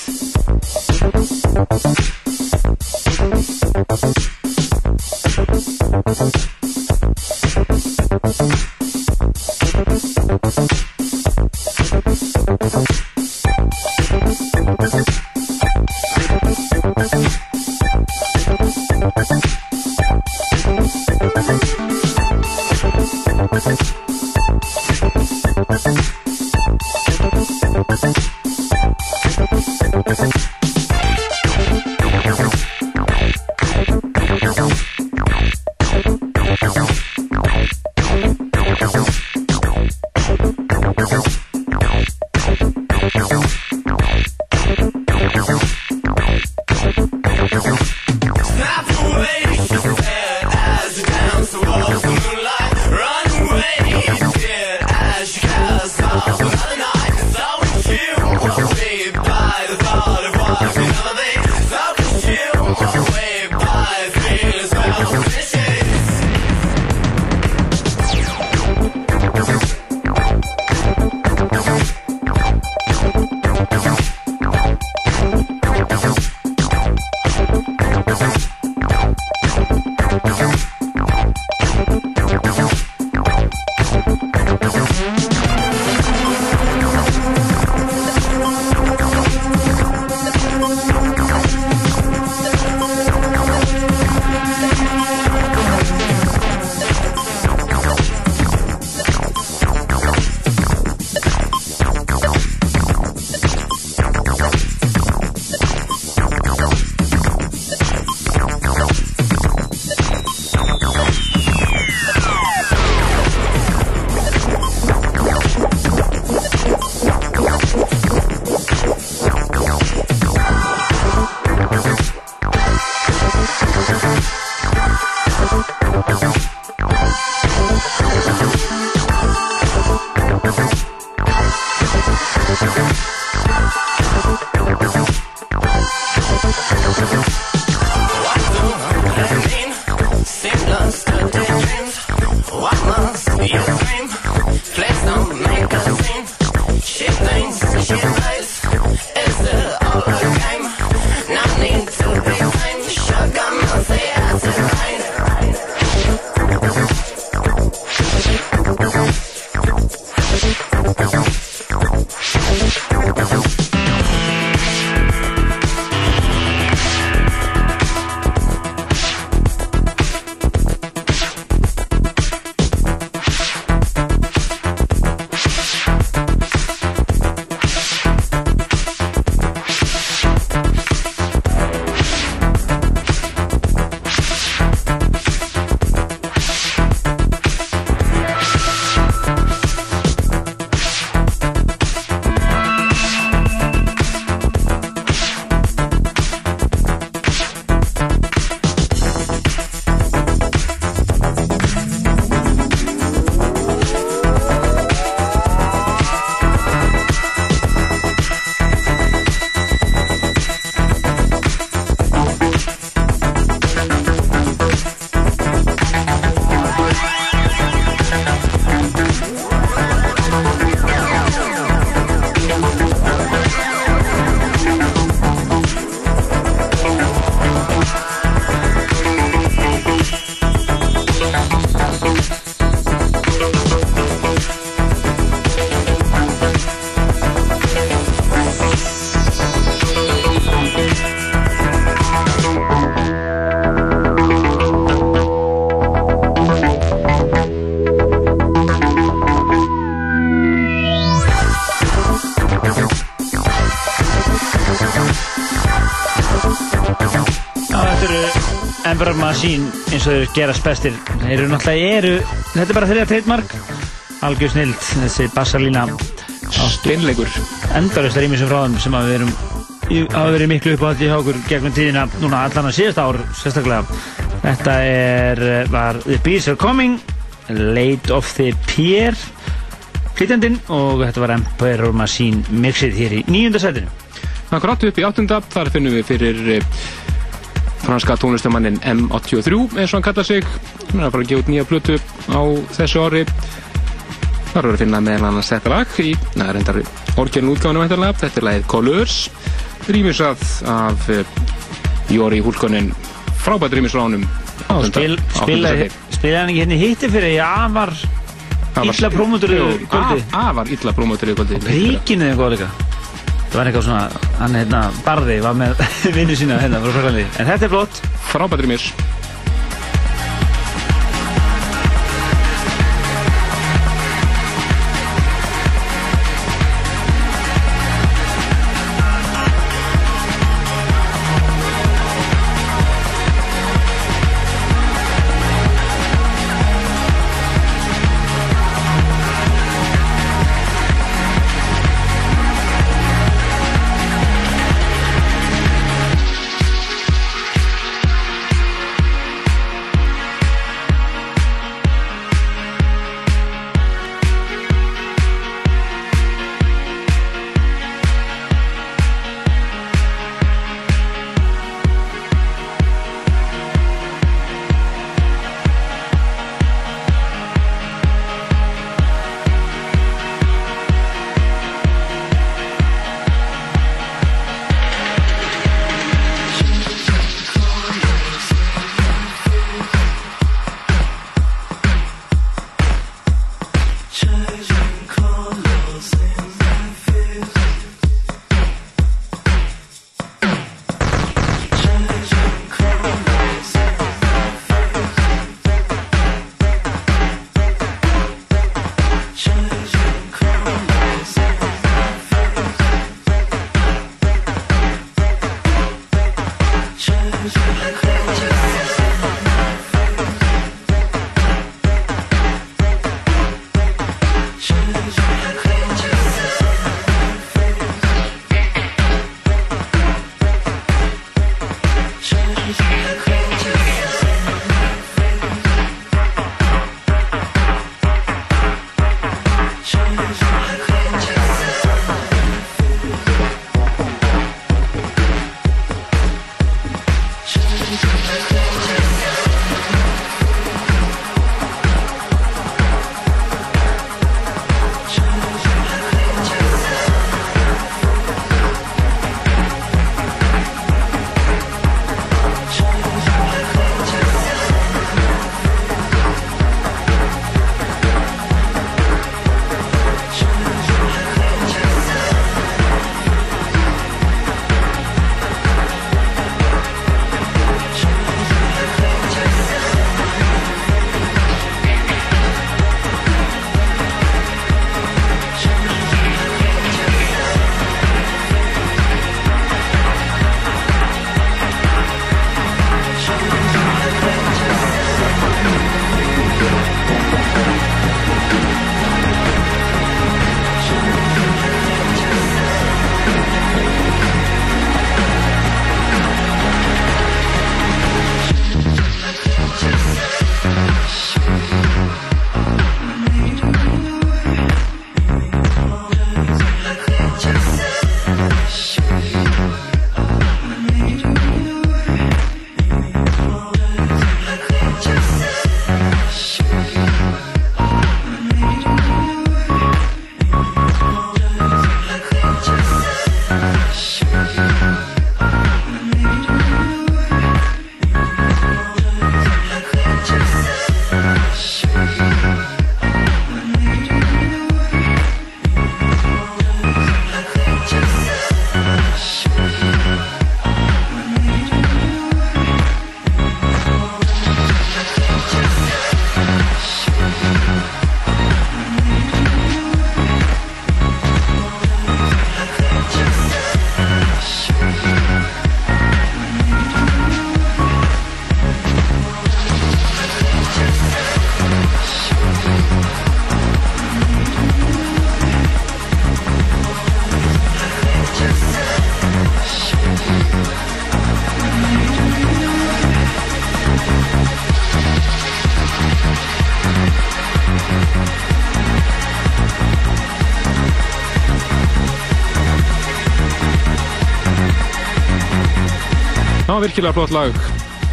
Machine eins og þeir gerast bestir. Þeir eru náttúrulega eru þetta er bara þeirra trademark. Algjör snild þessi bassalína Steinleikur. Endalist er ímissum frá þeim sem að við erum í- hafa verið miklu upp á þetta hjá okkur gegnum tíðina núna allan að síðast ár sérstaklega. Þetta er var The Bees Are Coming Late of the Pier flytjandinn og þetta var Emperor Machine mixið hér í nýjunda sætinu. Akkurat upp í áttunda, þar finnum við fyrir eh, franska tónlistamannin M83 eins og hann kallar sig. Hann er að fara að gefa út nýja plötu á þessu ári. Þar er að finna meðal annars þetta lag í, neða reyndar orgelin útgáðinu væntanlega, þetta er lagið Colors rýmisað af uh, Jóri Húlkonin. Frábært rýmis frá honum. Og spil, spilaði spilaði hann ekki hérna í hitti fyrir afar illa prómotur í kvöldi. afar illa prómotur í kvöldi. Ríkinu eða góð líka? Það var eitthvað svona, hann hérna, Barði var með vinnu sína hérna frá Fraklandi En þetta er flott. Frábært rýmis var virkilega flott lag.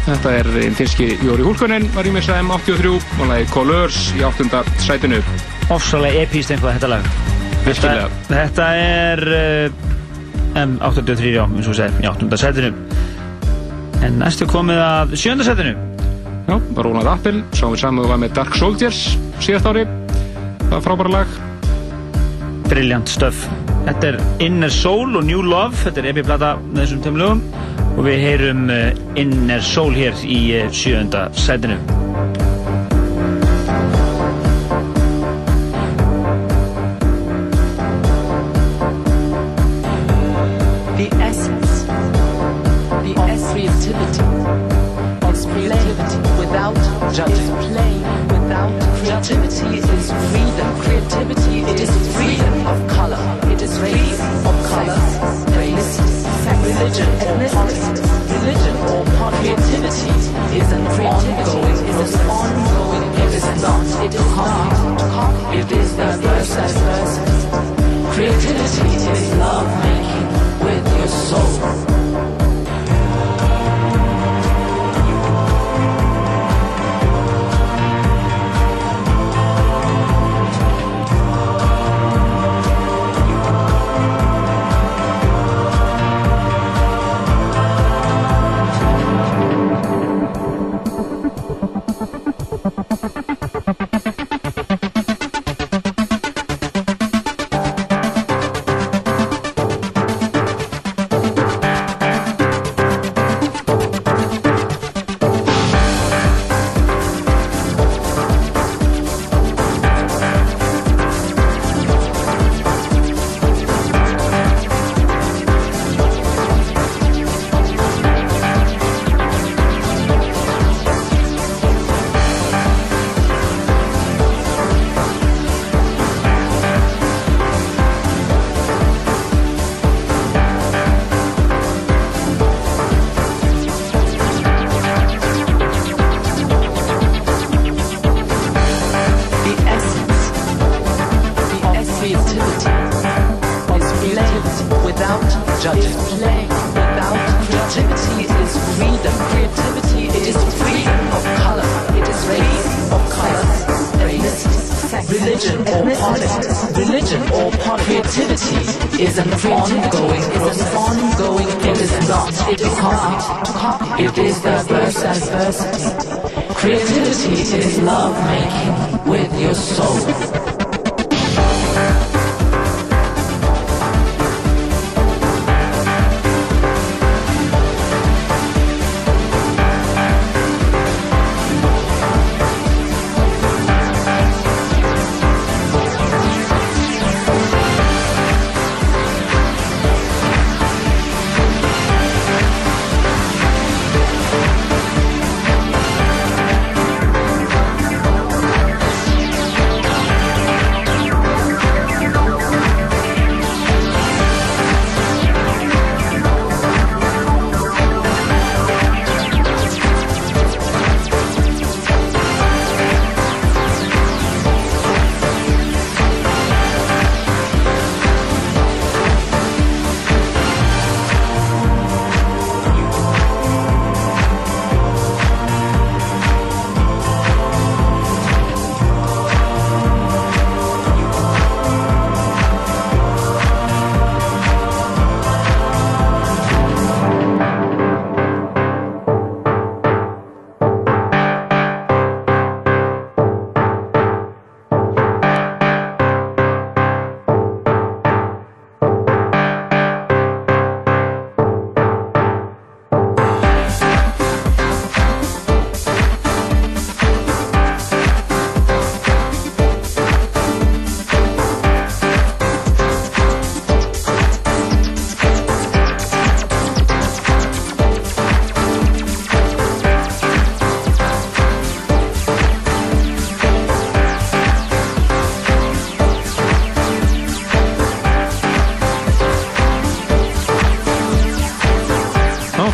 Þetta er einn finski Jóri Húlkonen var í með M83 og lagi Colors í áttunda sætinu. Ofsalega epíst einhvað þetta lag. Virkilega. Þetta, þetta er uh, M83, já, eins og segir, í áttunda setinu. En næstu komið að sjönda setinu. Já, Roland Appel, sáum við saman og var með Dark Soldiers síðast ári. Það var frábæra lag. Brilliant stöf. Þetta er Inner Soul og New Love, þetta er epi-plata með þessum tveim lögum og við heyrum uh, Inner Soul hér í uh, sjönda setinu.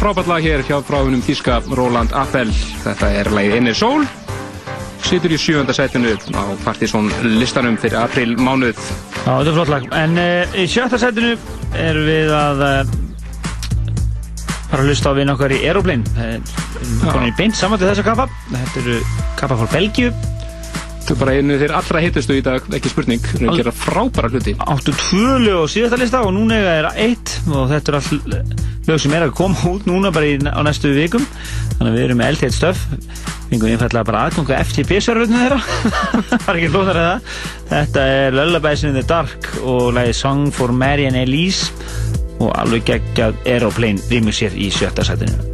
Frábært lag hér hjá fráðunum þíska Roland Appel. Þetta er lagið Inner Soul. Situr í sjönda sætinu á Partizón listanum fyrir april mánuð. Já, þetta er flott lag. En uh, í sjötta setinu erum við að uh, fara að hlusta á vinn okkar í Aeroplane Það er- við erum komin í beint saman til þessa kappa Þetta eru kappa frá Belgíu Þetta er bara einu þeir allra heitustu í dag, ekki spurning Þeir eru að gera frábæra hluti Áttu tvö lög á síðasta lista og núna er eitt og þetta er all lög sem er að koma út núna bara í, á næstu vikum. Þannig að við erum með eldheit stöf. Fengum einfallega bara aðganga FTP-serverinu þeirra. Það er ekki flóðar eða þetta er Lullabies in the Dark og lagi Song for Marian Elise og alveg geggjað Aeroplane remix hér í sjötta sætinu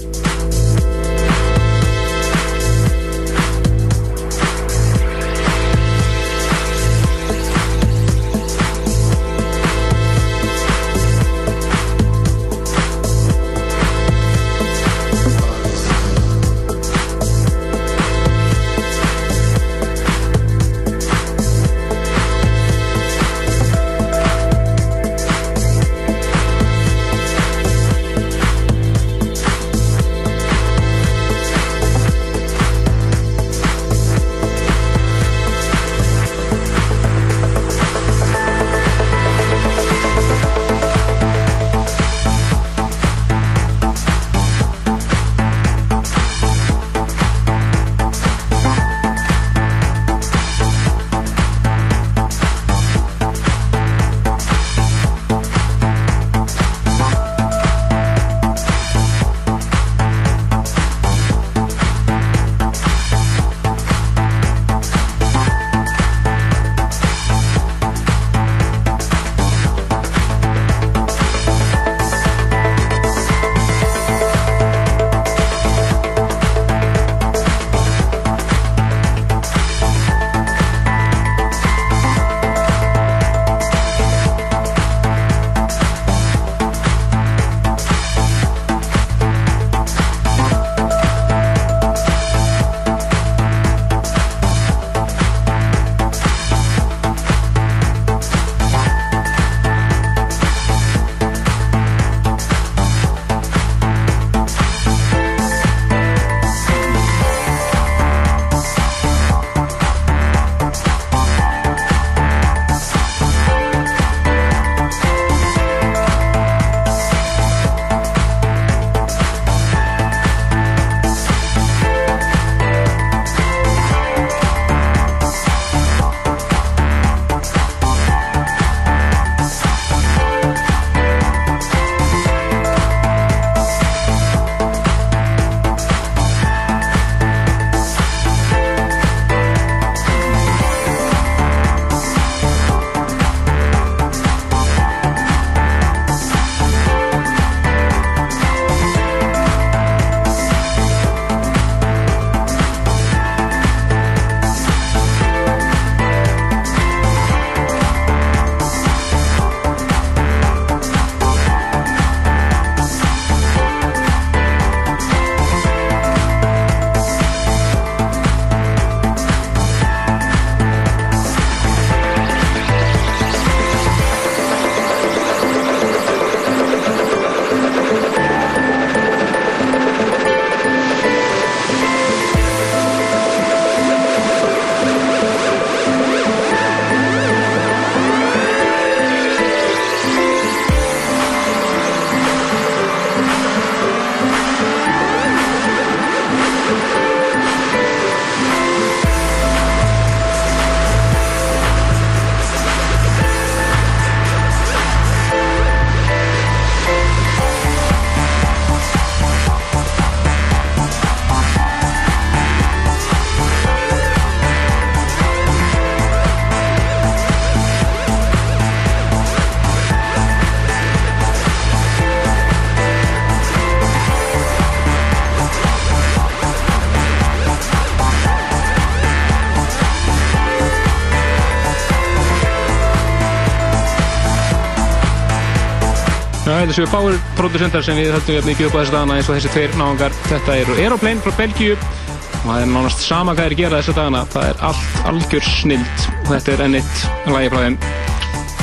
Já, þetta séu fáir produsentar sem við höldum jafn mikið upp á þessu dagana eins og þessi tveir náðungar. Þetta eru Aeroplane frá Belgíu og það er nánast sama hvað er að gera þessu dagana. Það er allt algjör snild og þetta er ennitt lagi frá þeim.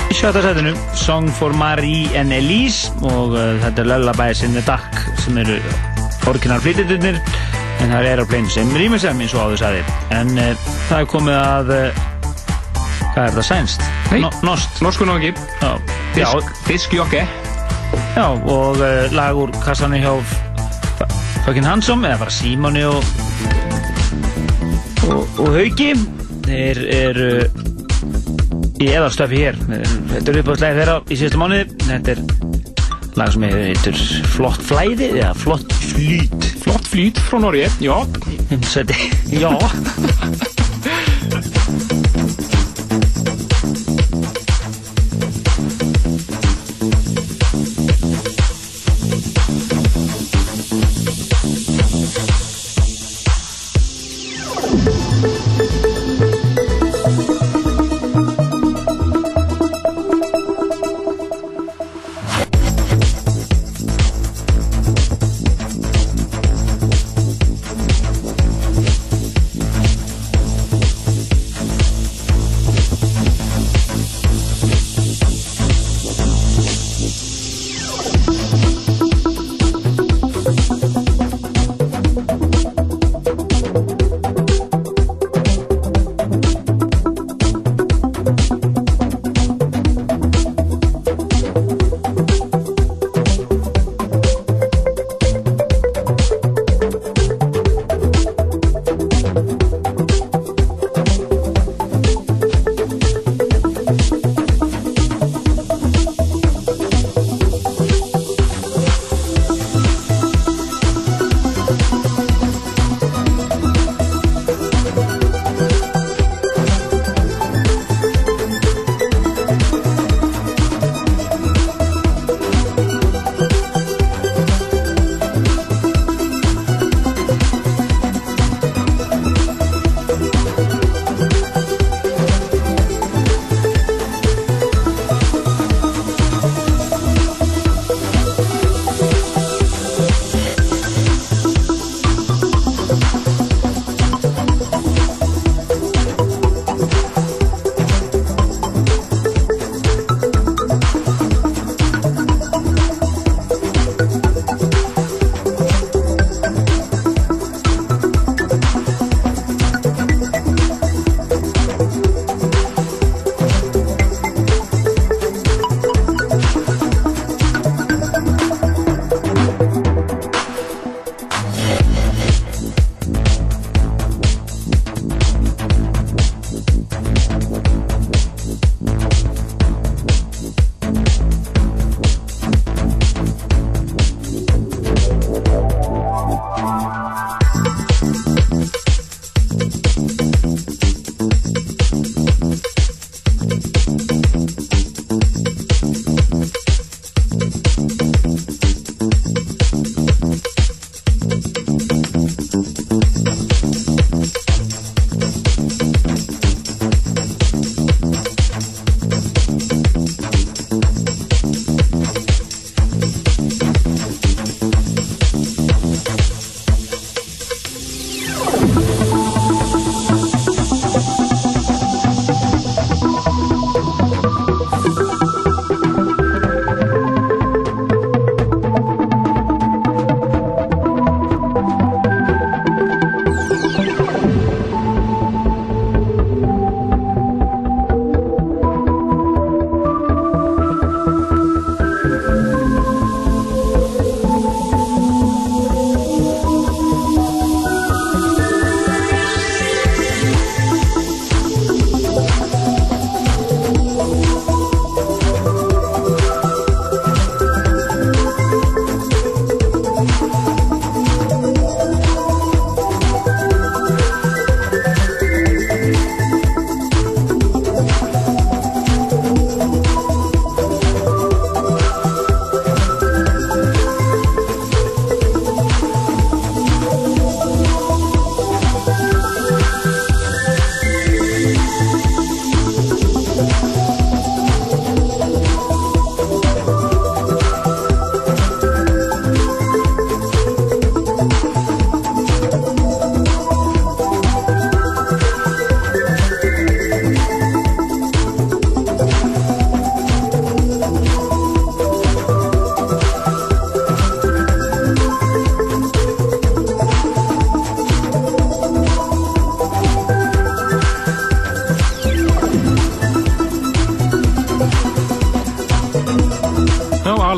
Í sjötta setinu Song for Marie and Elise og uh, þetta er Lullabies in the Dark sem eru orginal flytjendunir en það er Aeroplane sem rýmur sem eins og áður sagði en uh, það er komið að uh, hvað er það sænst? No, Nost Norsku náðungi. Já, Disk, disk jokke. Já, og uh, lag úr kassanum hjá Fucking Handsome eða bara Símoni og og, og Hauki. Þeir eru í eðarstöfi hér. Þetta er uppáðslega þeirra í síðustu mánuði. Þetta er lag sem heitir Flott flæði eða Flott flýt. Flott flýt frá Norge, já. Seti, já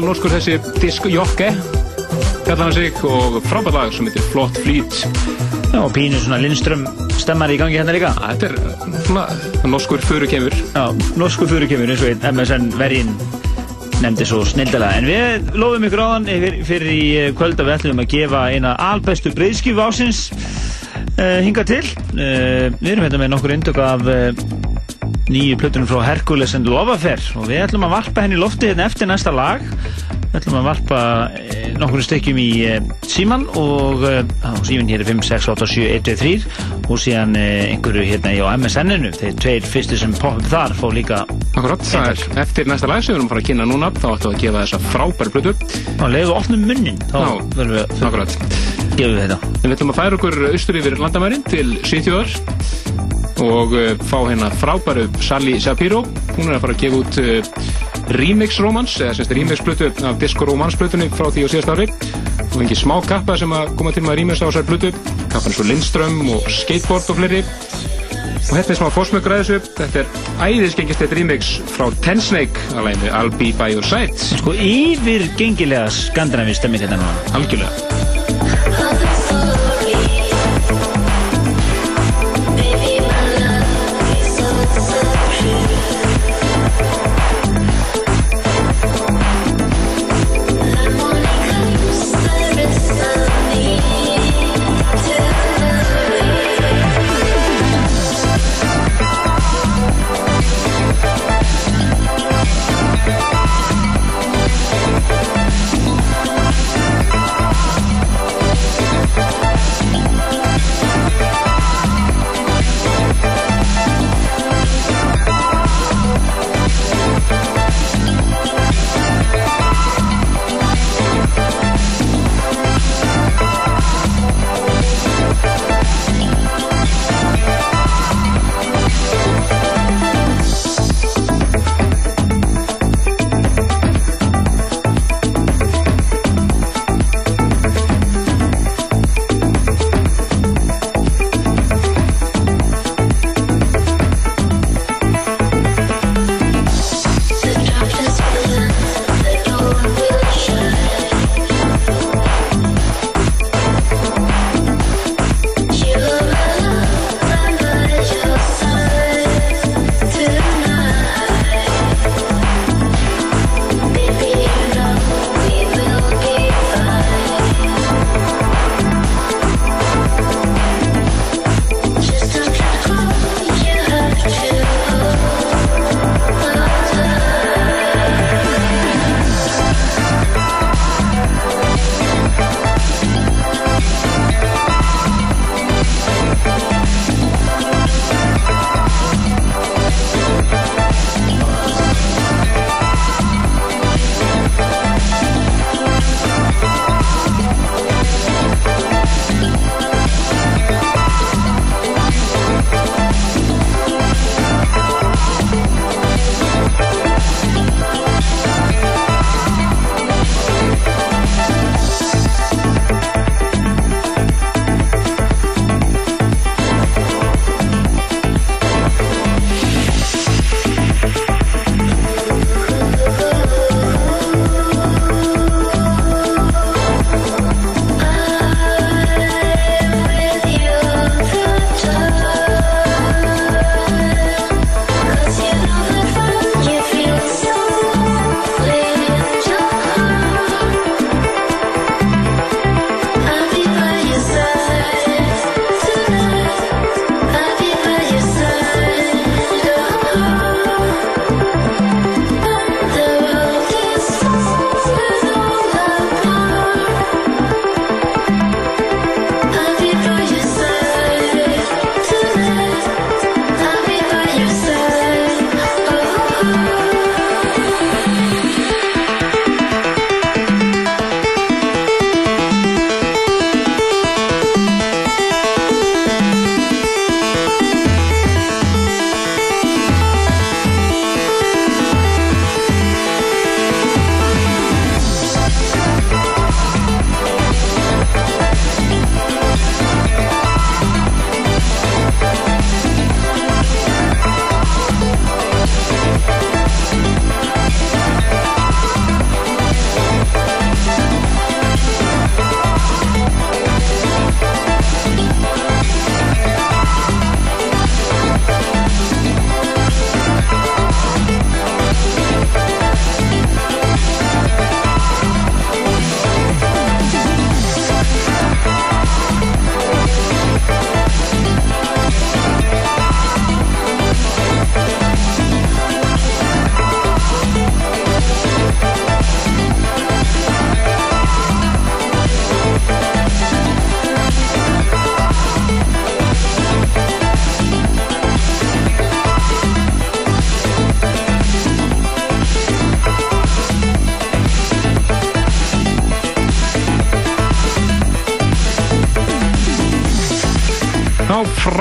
Já, alnorskur þessi disk Jokke kallar hann sig og frábært lag sem heitir Flott Fleet Já, og pínu svona Lindström stemmar í gangi hérna líka. Þetta er svona norskur fyrir kemur. Já, norskur fyrir kemur eins og einn MSN vergin nefndi svo snildalega en við lofum ykkur áðan fyrir, fyrir í eh, kvöld að við ætlum að gefa eina albestu breyðskjöf ásins uh, hinga til. Uh, við erum hérna með nokkur indök af uh, nýju plötunum frá Hercules and Lovafer og við ætlum að varpa henni í lofti hérna eftir næsta lag við ætlum að varpa uh, nokkur stykkjum í uh, síman og á síman hér er 5, 6, 8, 7, 1, 2, 3 og síðan einhverju hérna á MSN-inu þeir tveir fyrstu sem poppa þar fá líka Akkurat, það er eftir næsta lag sem við erum að fara að kynna núna. Þá ættum við að gefa þessa frábæri plötu. Og leiðu opnum munnin þá verðum við Akkurat. gefum við þetta. Við ætlum að færa okkur austur yfir landamærin til Svíþjóðar og fá hérna frábæru Sally Shapiro. Hún er að fara að gefa út remix romans eða semst remix plötu af disco romans plötunni frá því á síðast ári. Og fengi smá kappa sem að koma til með að remix á þessar plötu. Kappan svo Lindström og skateboard og fleiri. Og hérna er smá fórsmöggur að þessu þetta er æðisgengist þetta remix frá Ten Snake að læginu I'll Be By Your Side. Sko yfir gengilega skandinavi stemming þetta núna. Algjörlega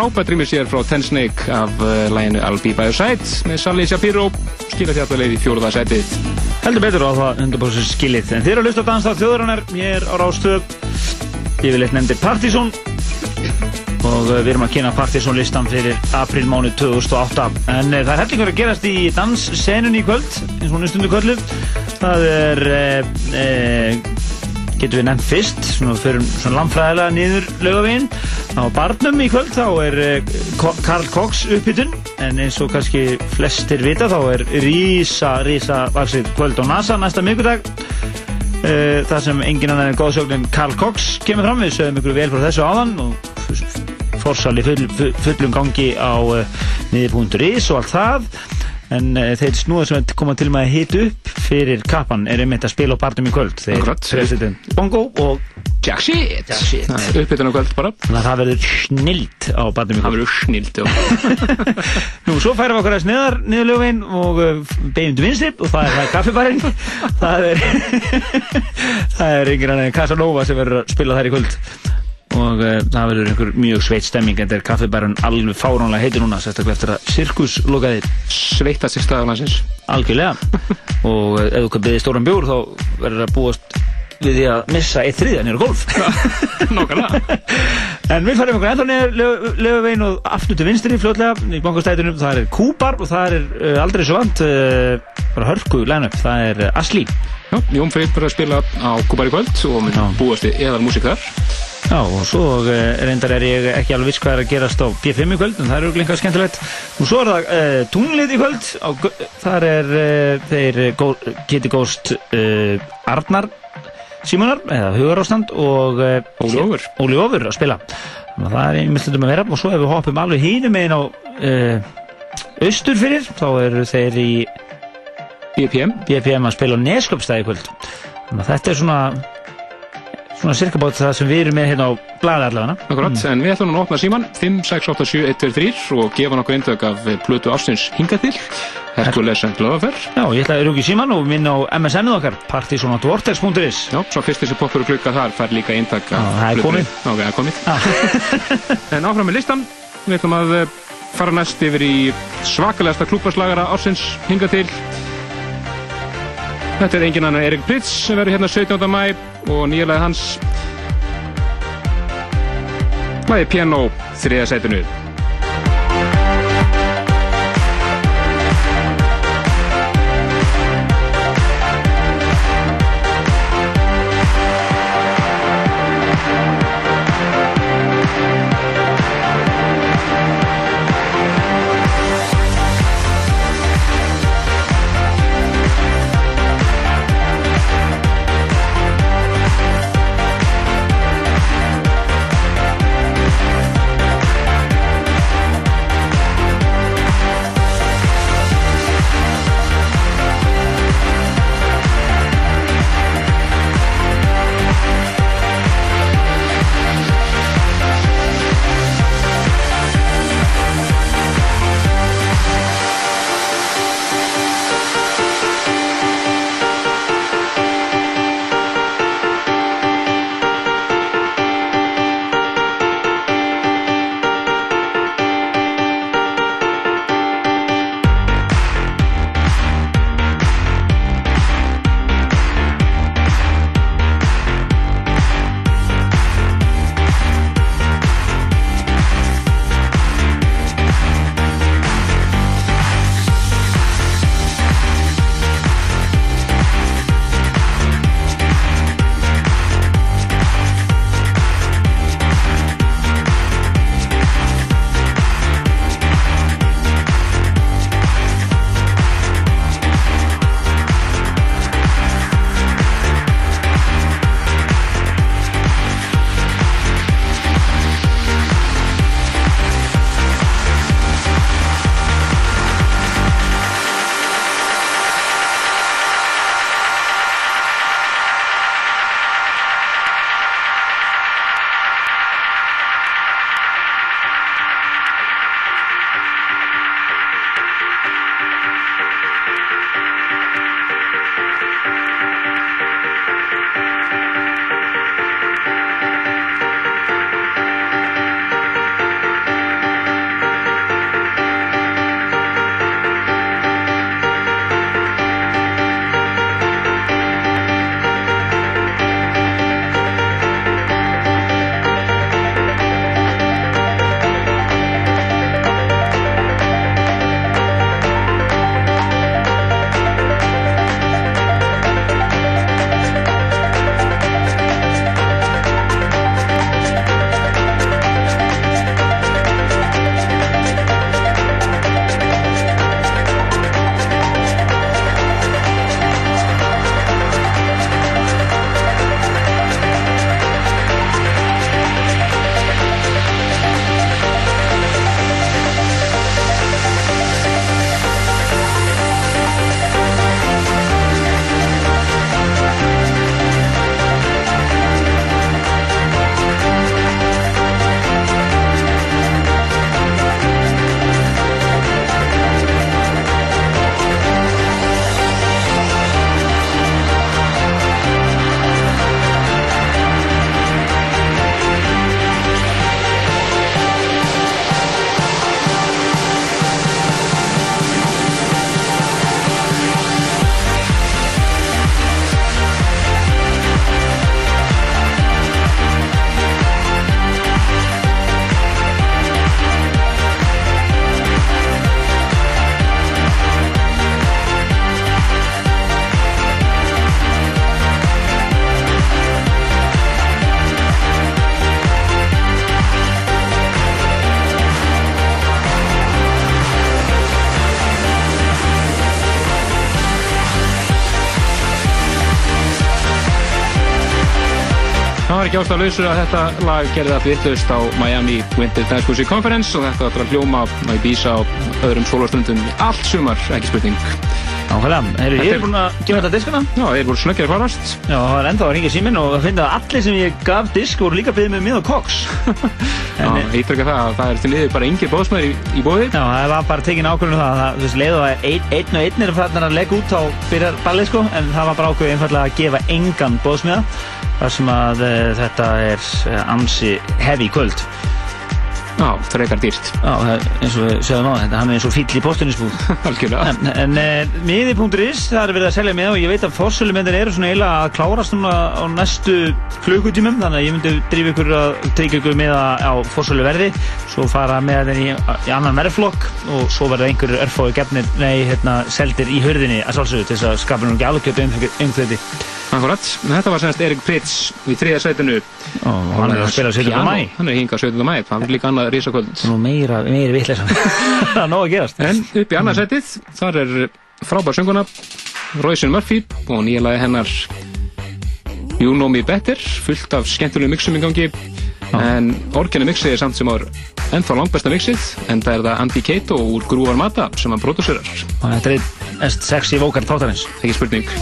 frábært rýmur sér frá Ten Snake af uh, læginu I'll Be By Your Side með Sally Shapiro skilja alltaf leið í fjóruða setið Heldur betur á það 100% skilið. En eru að hlusta á Danstáð þjóðurinnar, ég er á rástöð, ég vil eitt nefndi Partizón og uh, við erum að kynna Partizón listan fyrir aprílmánu 2008. En uh, það er hellingur að gerast í danssenun í kvöld, eins og hún er stundu kvöldu. Það er, uh, uh, getur við nefnt fyrst, svona fyrir svona landfræðilega niður laugaveginn. Á barnum í kvöld þá er Ko- Karl Cox uppbytun, en eins og kannski flestir vita þá er rísa, rísa vaksið kvöld á NASA næsta mikudag. Uh, það sem engin annar en góðsögnin Karl Cox kemur fram, við sögum ykkur vel frá þessu áðan og forsali full, full, fullum gangi á niður.is og allt það en uh, þeir snúða sem koma til með að hita upp fyrir kappan er einmitt að spila á barnum í kvöld. Þeir Bongo og Jack Shit. Jack Shit. Uppbytun á kvöld bara. Þannig að það verður snild á barnum í það kvöld. verður snild já. Nú, svo færum við okkur að sniðar niður lögveginn og uh, beigjum til vinstri og það er, það er kaffibarinn. Það er það er yngir annar en Casanova sem verður að spila þær í kvöld og uh, það verður einhver mjög sveitt stemming en það er kaffibarinn alveg fáránlega heitur núna sérstaklega eftir að sirkus lokaði sveittast í staðalansins algjörlega og uh, ef þú kan byggði stóran bjór þá verður að búast við því að missa eitt þriðja nýra golf Nákvæmlega En við farum okkur ennþá niður lögavegin og aftur til vinstri fljótlega í bankastætunum. Það er Kúbar og það er uh, aldrei svo vant bara hörku line-up. Það er Asli. Já, Jón Freyr verður að spila á Kúbar í kvöld og mun búast við eðal músík þar Já, og svo uh, reyndar er ég ekki alveg viss hvað er að gerast á B5 í kvöld, en það er auðvitað skemmtilegt. Og svo er það uh, tunglið í kvöld. Á, þar er uh, þeir gó, geti góst uh, Arnar Símonar, eða Hugarástand og uh, Óli Ófur. Óli Ófur að spila. Þannig að það er einmitt stundum að vera og svo ef við hoppum alveg hínum einn á uh, austur fyrir, þá eru þeir í BPM BPM að spila á Nesköpstæði kvöld. Þannig að þetta er svona svona cirka bát það sem við erum með hérna á blaði allavega. Akkurat, en við ætlum að opna síman 5, 6, 8, 7, 1, 2, 3 og gefa nokkur eindök af plötu ástins hingað til. Herkules en Glöfafer Já, ég ætla að rúki síman og minna á MSN-ið okkar partysonatvortex.is Já, svo fyrst þessi poppur og klukka þar fær líka Já, það er komið. Já, það er komið. En áfram með listan. Við ætlum að eh, fara næst yfir í svakalegasta klúpaslagara ársins hingað til Þetta er engin annar Erik Pritz sem verður hérna 17. mæ og nýjalega hans Læði piano þriða ekki ástæða lausu að þetta lag gerði allt vittlust á Miami Winter Dance Music Conference og þetta ætlar að hljóma á Ibiza á öðrum sólastundum allt sumar, ekki spurning. Nákvæmlega, heyrðu, ég er búinn að gefa þetta diskana. Já, þeir voru snöggir að farast. Já, það var ennþá að ringja síminn og það finna að allir sem ég gaf disk voru líka byggðið með mið og koks. Já, ég ítrykka það að það er til liðið bara yngir bóðsmæður í, í bóði. Já, það var bara tekin ákvörðun um það, það þú veist, leiðu að ein, einn og einn er að leggja út á byrjar ballið sko, en það var bara ákvörðun einfallega að gefa engan bóðsmiða, þar sem að uh, þetta er uh, ansi heavy kvöld. Já, frekar dýrt. Já, það er eins og við sögum á þetta, hann er eins og fýll í postunisbúð. Algjörlega. En, en uh, miði.is, það er verið að selja með og ég veit að fórsölumendin eru svona eiginlega að klárast núna á næstu klukkutímum, þannig að ég myndi drífa ykkur að tryggja ykkur með á fórsöluverði, svo fara með þeim í, í annan verðflokk og svo verða einhverjur örfói gefnir, nei, hérna, seldir í hörðinni að sjálfsögðu til þess að skapa Akkurat, Þetta var semst Erik Pritz í þriða sætinu. Ó, hann er að spila 17. maí. Hann er hingað 17. mæ, hann er líka annað risakvöld. Nú meira, meira vittlega það er nóg að gerast. En upp í annað sætið, þar er frábær sönguna Royce Murphy og nýja lagi hennar You Know Me Better, fullt af skemmtulegum mixum í gangi. En orginni mixið er samt sem ár ennþá langbesta mixið, en það er það Andy Cato úr Groove Armada sem hann prodúserar. Og þetta er einn sexy vókar þáttarins. Ekki spurning.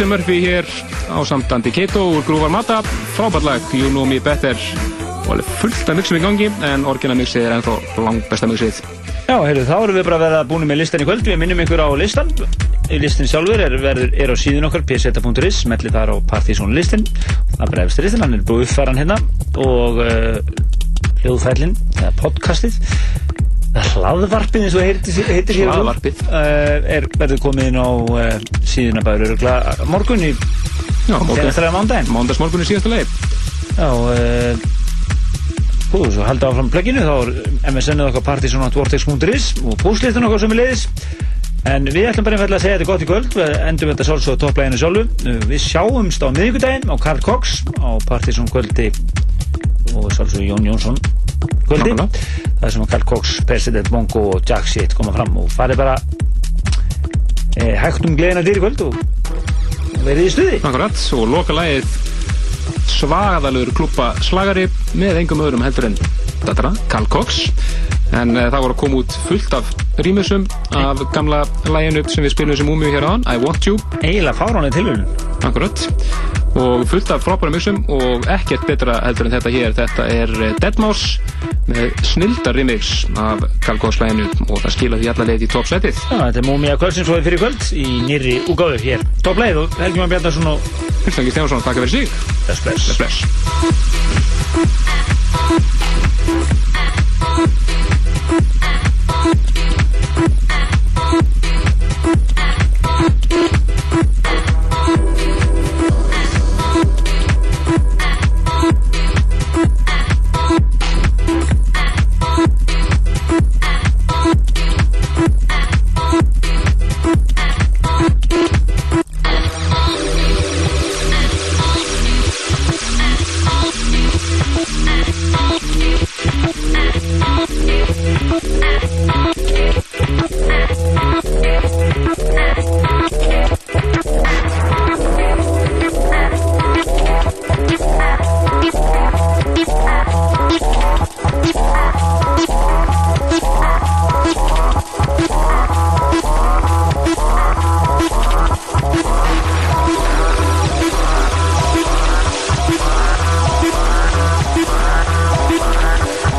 Royce Murphy hér á samtandi Keto úr Grúvar Mata, frábært lag You Know Me Better og alveg fullt af mixum í gangi en orginal mixið er ennþá langt besta mixið Já, heyrðu, þá erum við bara að vera búin með listan í kvöld. Við minnum ykkur á listan. Listin sjálfur er, er, er á síðun okkar, pseta.is, mellið þar á Partizón listin. Það brefst listin, hann er búið uppfæran hérna og uh, hljóðfælin, eða podcastið. Hlaðvarpið eins og heitir, heitir hér. Hlaðvarpið. Uh, er, verður komið inn á uh, síðuna bara örugla morgun í morgun. er mándaginn. Mándagsmorgun í síðasta leið Já, uh, Hú, svo haldið áfram pluginu, þá er MSN-ið okkar partysonatvortex.is og púslistin okkar sem er leiðis. En við ætlum bara einfallega að segja þetta gott í kvöld, við endum þetta sjálfsög á topplæginu sjálfu. Við sjáumst á miðvikudaginn á Karl Cox á Partysson kvöldi og sjálfsög Jón Jónsson kvöldi. Það sem að Karl Cox, President Mongo og Jack Shit koma fram og farið bara hægt um gleðina dyr í kvöld og verið í stuði. Akkurat, og loka lagið svaðalur klúpa slagari með engum öðrum heldur en þetta, Carl Cox. En uh, það voru að koma út fullt af rýmisum af gamla læginu sem við spilum sem múmiu hér án, I Want You. Eiginlega fáránlega tilhörun akkurat. Og fullt af frábæra mixum og ekkert betra heldur en þetta hér. Þetta er eh, Deadmau5 með snildar remix af læginu og það skila því alla leið í toppsætið Já, þetta er Múmia kvöldsins og fyrir kvöld í nýri úgáðu hér. Toppleið og Helgi Már Bjarnarsson og Hilsangi Stjánsson, takk fyrir sig Bless, bless. Bless, bless